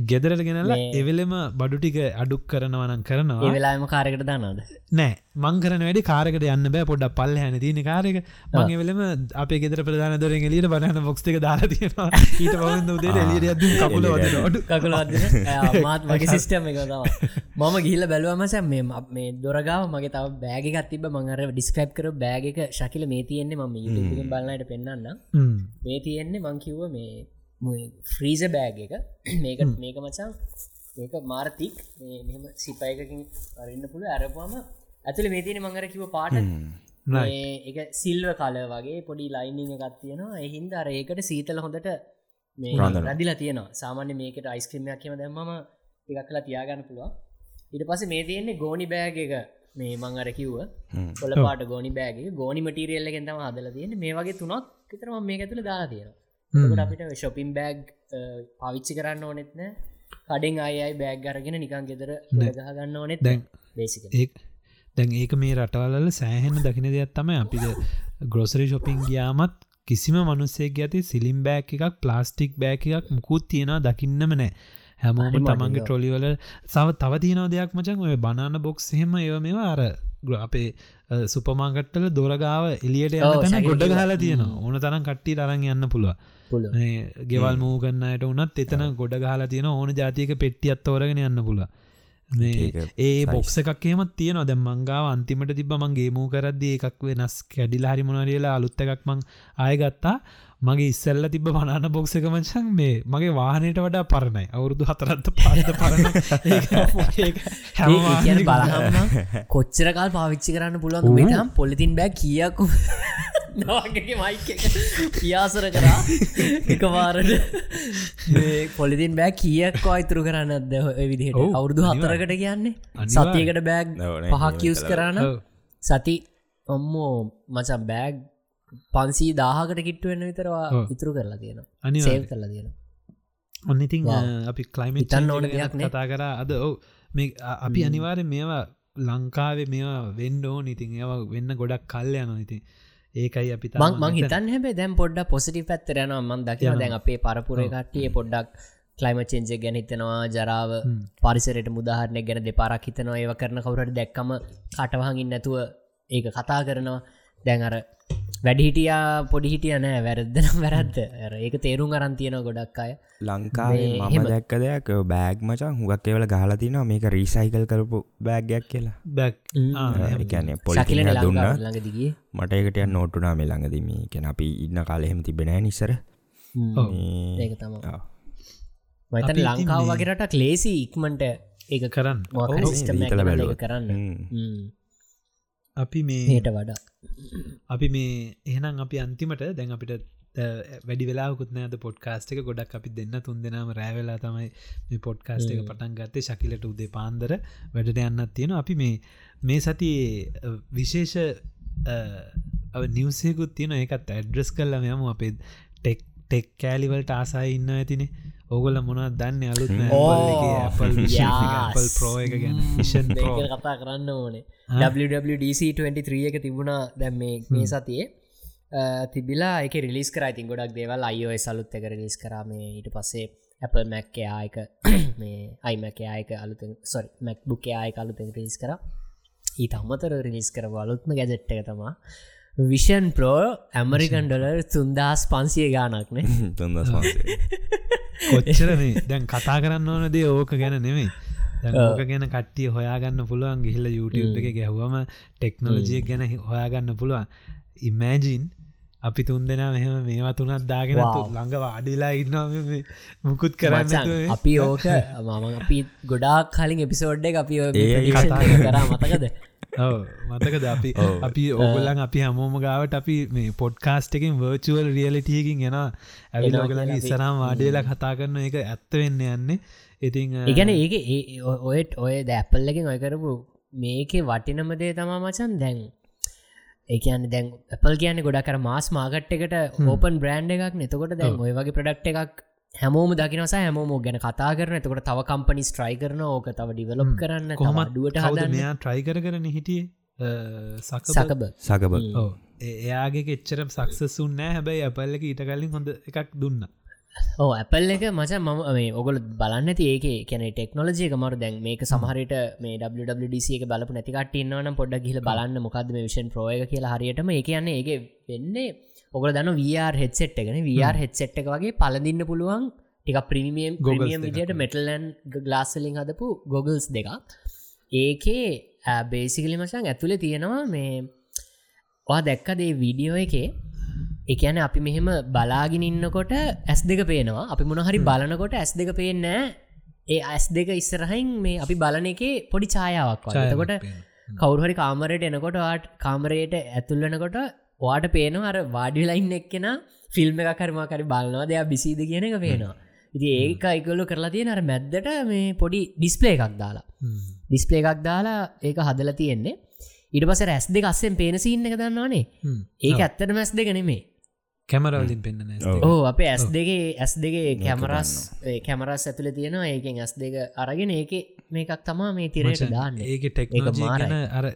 S1: ගෙදරට ගෙනලා එවෙලෙම බඩු ටික අඩුක් කරනවනන් කරනවා.
S3: වෙලාම කාරකට දන්නද
S1: නෑ. මංකරන වැඩි කාරකට යන්න බෑ. පොඩ්ඩ පල්ල හැන තින කාරක මගේ වෙලම අප ගෙදර ප්‍රධාන දොරෙන් එලියට බනන බොක්ස්ක දාලා තියෙනවා. ඊට පවන්න උදේ එලියට අද කකුල ොඩු
S3: කකුල මාත් මගේ සිිස්ටම එක මම ගිල්ල බැලුවමස මේ මේ දොරගාව මගේ තව බෑගකත් තිබ මඟර ඩිස්ක්‍රප් කර බෑගක ශකිල මේ තියෙන්නේ ම බලන්නට පෙන්න්න මේ තියෙන්නේ මංකිව්ව මේ ෆ්‍රීස බෑග එක. මේක මේක මචා මේක මාර්තික්. මෙම සිපයකකින් අරන්න පුළුව අරපුම ඇතුළ මේ තියෙන මංගර කිව පාට. එක සිල්ව කල වගේ පොඩි ලයිනිං එකත් තියෙනවා. එහින්ද අර ඒකට සීතල හොඳට මේ රදිලා තියෙනවා. සාමාන්‍ය මේකට අයිස්ක්‍රමයක් කියම දැම්මම එකක් කලා තියාගන්න පුළුව ඉට පස මේ තියෙන්නේ ගෝනි බෑග එක මේ මං අර කිව්ව. කොල පාට ගෝනි බෑගේ ගෝනි මටීරියල්ල ගෙතම හදල තියෙන මේ වගේ තුනක් විතරම මේ ඇතුළ දාලා තියෙනවා. අපිට ශොපින් බෑග් පවිච්චි කරන්න ඕනෙත්න කඩෙන් අයයි බෑග් අරගෙන නිකන් ගෙදර ගහගන්න ඕනෙත් දැන්
S1: ඒ දැන් ඒක මේ රටවල්ල සෑහෙන දකින දෙයක් තම අපිද ග්‍රොසරි ශොපින් ගියාමත් කිසිම මනුස්සේ ඇති සිලිම් බෑක් එකක් ප්ලාස්ටික් බෑක එකක් මුකුත් තියෙනවා දකින්නම නෑ හැමෝම තමන්ගේ ට්‍රොලිවල සව තව තියනව දෙයක් මචන් ඔය බනාන බොක්ස් හෙම ඒව මේවා අර අපේ සුපමාගට්ටල දොරගාව එලියට යන ගොඩ හලා තියෙනවා. ඕන තරම් කට්ටි අරන් යන්න පුළුව ගෙවල් මූගන්නයට උනත් එතන ගොඩ ගහලා තියෙන ඕන ජාතියක පෙට්ටියත් තෝරගෙන යන්න පුළ ඒ බොක්ස එකක්ේමත් තියෙන දැ මංගාව අන්තිමට තිබ මන්ගේ මූ කරද්දී එකක් වෙනස්. කැඩිල හරි මොනරියලා අලුත්ත එකක් මං ආයගත්තා මගේ ඉස්සල්ල තිබ බනාන බොක්සක මචන් මේ මගේ වාහනයට වඩා පරණයි. අවුරුදු හතරත්ත පාත පරණ
S3: බලහම කොච්චරකාල් පාවිච්චි කරන්න පුළුවන් මෙටම් පොලිතින් බෑ කියකු. කියාසර කරා. එක වාරට පොලිතින් බෑ කියක්කෝ අයිතුරු කරන්න අද විදිහට? අවුරුදු හතරකට කියන්නේ? සතියකට බෑග් පහක් කිවස් කරන්න සති ඔම්මෝ මචම් බෑග් පන්සී දාහකට කිට්ටුවෙන්න විතරවා ඉතුරු කරලා තියෙන අනි සේල් කරලා තියෙන
S1: ඔන්න ඉතින් අපි කලයිමි තන්න ඕන දෙයක් කතා කර. අද ඔව. මේ අපි අනිවාරය මේවා ලංකාවේ මේවා වෙන්ඩෝ ඉතින් ඒවා වෙන්න ගොඩක් කල් යන ඉතින් ඒකයි අපි
S3: මං හිතන් හැබේ දැම් පොඩ්ඩ පොසිටි පැත්තරයන මන් දකින දැන් අපේ පරපුරේ කට්ටිය පොඩ්ඩක් කලයිම චෙන්ජ ගැන හිතනවා. ජරාව පරිසරයට මුදාහරණය ගැන දෙපාරක් හිතනවා. ඒව කරන කවුරට දැක්කම කටවහඟින් නැතුව ඒක කතා කරනවා. දැන් අර වැඩිහිටියා පොඩිහිටිය නෑ වැරද්දනම් වැරද්ද. ඒක තේරුම් අරන් තියෙන ගොඩක් අය.
S2: ලංකාවේ මම. දැක්ක දෙයක් බෑග් මචන් හුගක් එවල ගහලතින මේක රීසයිකල් කරපු බෑගයක් කියලා.
S1: බැක්
S2: එකන පොලි දුන්න
S3: ලංකාව ළඟදිගේ
S2: මට ඒකට නොටුනා මේ ළඟදම කෙන අපි ඉන්න කාලෙහෙම තිබෙනෑ නිසර
S3: ඒක තම
S2: ඔව්.
S3: මතන ලංකාව වගේට ලේසි ඉක්මට ඒක
S1: කරන්න.
S3: කරන්න.
S1: අපි මේ
S3: හෙට වඩා.
S1: අපි මේ එහෙනම් අපි අන්තිමට දැන් අපිට වැඩි වෙලාකුත් නෑද පොඩ්කාස්ට එක? ගොඩක් අපි දෙන්න තුන් දෙනාම රෑවෙලා තමයි මේ පොඩ්කාස්ට එක පටන් ගත්තේ. ශකිලට උදේ පාන්දර වැඩට යන්නත් තියෙන අපි මේ මේ සති විශේෂ නිවසයකුත් තියෙන ඒකත් ඇඩ්‍රස් කල්ලම යම අපේ ටෙක් ටෙක් කෑලිවලට ආසායි ඉන්න ඇතිනේ ඕගොල මොනත් දන්න? අලුත් එක ගැන.
S3: ඒක කතා කරන්න ඕනේ. WWDC23 එක තිබුණා. දැම් මේ මේ සතියේ. තිබිලා එක රිලිස් කරයිතින් ගොඩක් දේවල් අයෝ සලුත් එක රිලිස් කරම ඊට පස්සේ Apple මැක් ආයක මේ අයිමැක ආයක අලුත සොරි මැක් බුක් ආයක අලුතෙන් රිලිස් කර. ඊට අමතර රිලිස් කරව අලුත්ම ගැජෙට් එක තමා විෂන් ප්‍රෝ ඇමරිකන් ඩොලර් තුන්දස් පන්සිය ගානක්නේ
S2: තුන්දස් පන්සේ
S1: කොච්චර මේ දැන් කතා කරන්න ඕන දේ ඕක ගැන නෙමේ ඕක ගැන කට්ටිය හොයාගන්න පුළුවන් ගිහිල YouTube එක ගැහුවම ටෙක්නොලජිය ගැන හොයාගන්න පුළුවන්. ඉමෑජීන් අපි තුන් දෙනා මෙහම මේවා තුනත් දාගෙන ළඟ වාඩිලා ඉන්න මුකුත් කරන්න
S3: අපි ඕක මම අපි ගොඩාක් කලින් එපිසෝඩ් එක අපි
S1: කතා
S3: කරා මතකද
S1: මතකද අපි. අපි ඕගලන් අපි හමෝම ගාවට අපි මේ පොඩ්කාස්ට එකින් වර්චුවල් රියලිටියකින් එන ඇවිල
S3: අපි-
S1: ඉස්සරම් වාඩියලා කතා කරන එක ඇත්ත වෙන්න යන්නේ. ඉතිං
S3: ඒගැන ඒක ඒ- ඔයත් ඔය දැපල්ලකින් ඔය කරපු මේකේ වටිනමදේ තමා මචන් දැන් ඒකන්න දැන් Apple කියන්න ගොඩ කර මාස් මාගට් එකට ඕපන් බ්‍රන්් එකක් නතකොට දැන් ඔය වගේ ප්‍රඩක්් එකක් හැමෝම දකිනස හැමෝම ගැන කතා කරන එතකොට තව කම්පනි ස්ට්‍රයි කරන ඕක තව ඩිවලොප් කරන්න
S1: කොහොමත්
S3: දුවට හදන්න.
S1: මෙයා ට්‍රයි කර කරන හිටියේ? සක
S3: සකබ?
S2: සකබ.
S1: එයාගේ එච්චර සක්සසුන් නෑ. හැබැයි අපල්ලක ඊට කලින් හොඳ එකක් දුන්න.
S3: ඕ ඇපල් එක මච ම මේ ඔගොල බලන්න ඒක කැන ටෙක්නෝජියක මර දැන් මේක සමහරට මේ WWDC එක බලපු නැතිකට ඉන්නවන පොඩ්ඩ ගිල බලන්න මොකද මේ විෂන් ප්‍රෝය කියලා හරියටම. ඒ කියන්නේ ඒක වෙන්නේ ඔගල දන්න VR හෙත්සෙට් එකන VR හෙත්සෙට් එක වගේ පලදින්න පුළුවන් ටික ප්‍රීමියම්
S1: දෙකක්.
S3: විදියට මෙටල්ලන් ගලාස්සලින් හදපු ගොගල්ස් දෙක ඒකේ බේසිකලි මචන් ඇතුළ තියෙනවා මේ වා දැක්කදේ වීඩියෝ එකේ? එකන අපි මෙහෙම බලාගෙන ඉන්නකොට ඇස් දෙක පේනවා. අපි මොනහරි බලනකොට ඇස් දෙක පේන්න ඒ ඇස් දෙක ඉස්සරහයින් මේ අපි බලන එකේ පොඩි ඡායාවක් වගේ. එතකොට කවුරුහරි කාමරයට එනකොට වාට කාමරයට ඇතුල්ලනකොට වාට පේනවා අර වාඩිලයින් එක්කෙන ෆිල්ම් එක කරමාකරි බලනවා දෙයක් බිසිීද? කියන එක පේනවා. ඉති ඒක අයිකොල්ලු කරලා තියෙන අර මැද්දට මේ පොඩි ඩිස්පලේ එකක් දාලා. ඩිස්පලේ එකක් දාලා ඒක හදල තියෙන්නේ. ඉට පස රැස් දෙක අස්සෙන් පේනසින්න එක දන්නවානේ. ඒක ඇත්තට මැස් දෙක නෙමේ
S1: කැමරවලින් පෙන්න්න
S2: ඔව්.
S3: ඕ අපේ ඇස් දෙගේ ඇස් දෙගේ කැමරස් කැමරස් ඇතුළ තියෙනවා ඒකෙන් ඇස් දෙක අරගෙන ඒක මේකක් තමා මේ තිරයට දාන්න.
S1: ඒක ටෙක්නෝජී. ගැන අර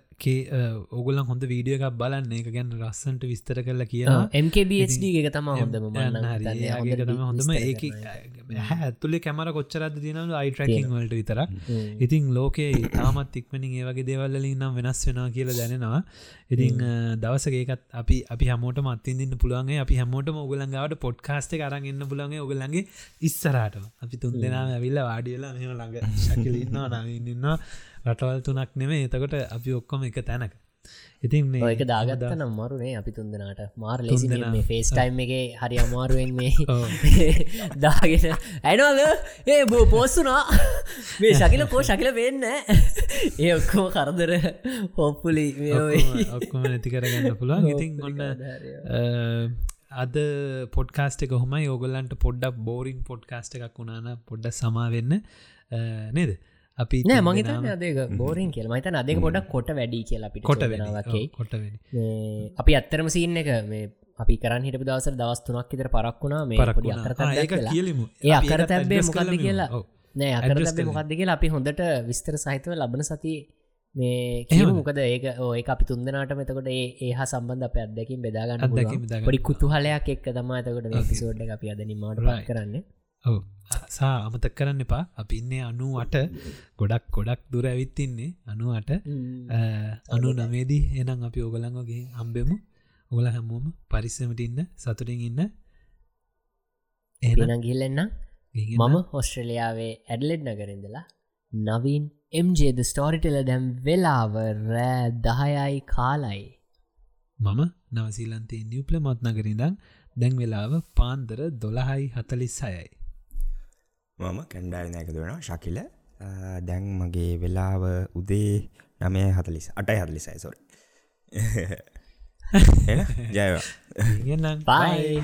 S1: ඔගුලන් හොඳ වීඩිය එකක් බලන්න. ඒක ගැන රස්සන්ට විස්තර කරලා කියනවා.
S3: MKBHD එක තම හොඳම
S1: හොඳම. ඒක ඇතුලේ කැමර කොච්චරද තියනු අයිට්‍රකින් වලට විතරක්. ඉතින් ලෝකේ තාමත් ඉක්මනින් ඒවගේ දේවල්ලින් නම් වෙනස් වෙනවා කියල දැනෙනවා. ඉතිං දවසගේකත් අපි අපි හමෝට මත්තින්දින්න පුළුවන්ගේ අපි හැමෝටම ඔගලන්ගවට පොඩ්කාස්ට කරන්න එන්න පුළන්ගේ ඔගලන්ගේ ඉස්සරට අපි තුන් දෙනාම ඇවිල්ල වාඩියලා මෙම ළඟ ශකිලන්නවා නවින්නවා රටවල් තුනක් නෙමේ එතකොට අපි ඔක්කොම එක තැනක. ඉතින් මේ
S3: ඒක දාගත්ත නම් මරුනේ අපි තුන්දනාට මාර් ලෙසි ෆේස් ටයිම් එක හරි අමාරුවෙන් මේ. දාගෙන. ඇනවද ඒ බෝ පෝස්සුනා මේ ශකිල කෝ ශකිල වෙන්න ඒ ඔක්කෝ කරදර. හොප්පුලි
S1: ඔක්කොම- නැති කරගන්න පුළුවන්. ඉතින් ඔන්න අද පොඩ්කාස්ට එක හොමයි. ඔගොල්ලන්ට පොඩ්ඩක් බෝරින් පොඩ්කාස්ට එකක් වුණාන පොඩ්ඩ සමාවෙන්න නේද? අපි
S3: නෑ
S1: දෙනාම
S3: අදක බෝරින් කියල. මතන අදක පොඩක් කොට වැඩි කියලා අපිට
S1: කොට. කොටවෙන
S3: මේ අපි අත්තරම සින්න එක මේ අපි කරන්න හිට දවස් තුනක් ඉතර පරක් වුණා. මේ
S1: කියලිමු.
S3: ඒ අකර තැබේ මොකක්ද කියලා? නෑ අකර මොකක්ද කියලා අපි හොඳට විස්තර සහිතව ලබන සති මේ මොකද ඒක ඒ අපි තුන්දනාට මෙතකොට ඒ ඒහා සම්බන්ධ අප අදකින් බෙදාගන්න. පොඩි kutuහලයක් එක් තමා එතකොට පිසෝඩ් අපි අදනිමට
S1: Right.
S3: කරන්න.
S1: සා අමතක් කරන්න එපා. අපි ඉන්නේ අනුවට. ගොඩක් ගොඩක් දුර ඇවිත්තින්නේ අනුවට. අනු නමේදී එනම් අපි ඕගලංගගේ හම්බෙමු. ඔගල හැමෝම පරිස්සමට ඉන්න සතුටින් ඉන්න.
S3: එන ගිල්ලෙන්න මම හොස්ට්‍රලියාවේ ඇඩලෙඩ් නගරින්දලා නවීන් එම්ජේද ස්ටෝරිටල දැම් වෙලාව රෑ දහයයි කාලයි.
S1: මම නවසීලන්තේ නිියප්ල මත්නගරිදන් දැන් වෙලාව පාන්දර දොළහයි හතලිස් අයයි
S2: මම කැන්ඩාරනයක දෙෙන ශකිල. දැන් මගේ වෙලාව උදේ නමය හතලිස් අටයි හතලිසයි සොර ජයවා
S3: බයි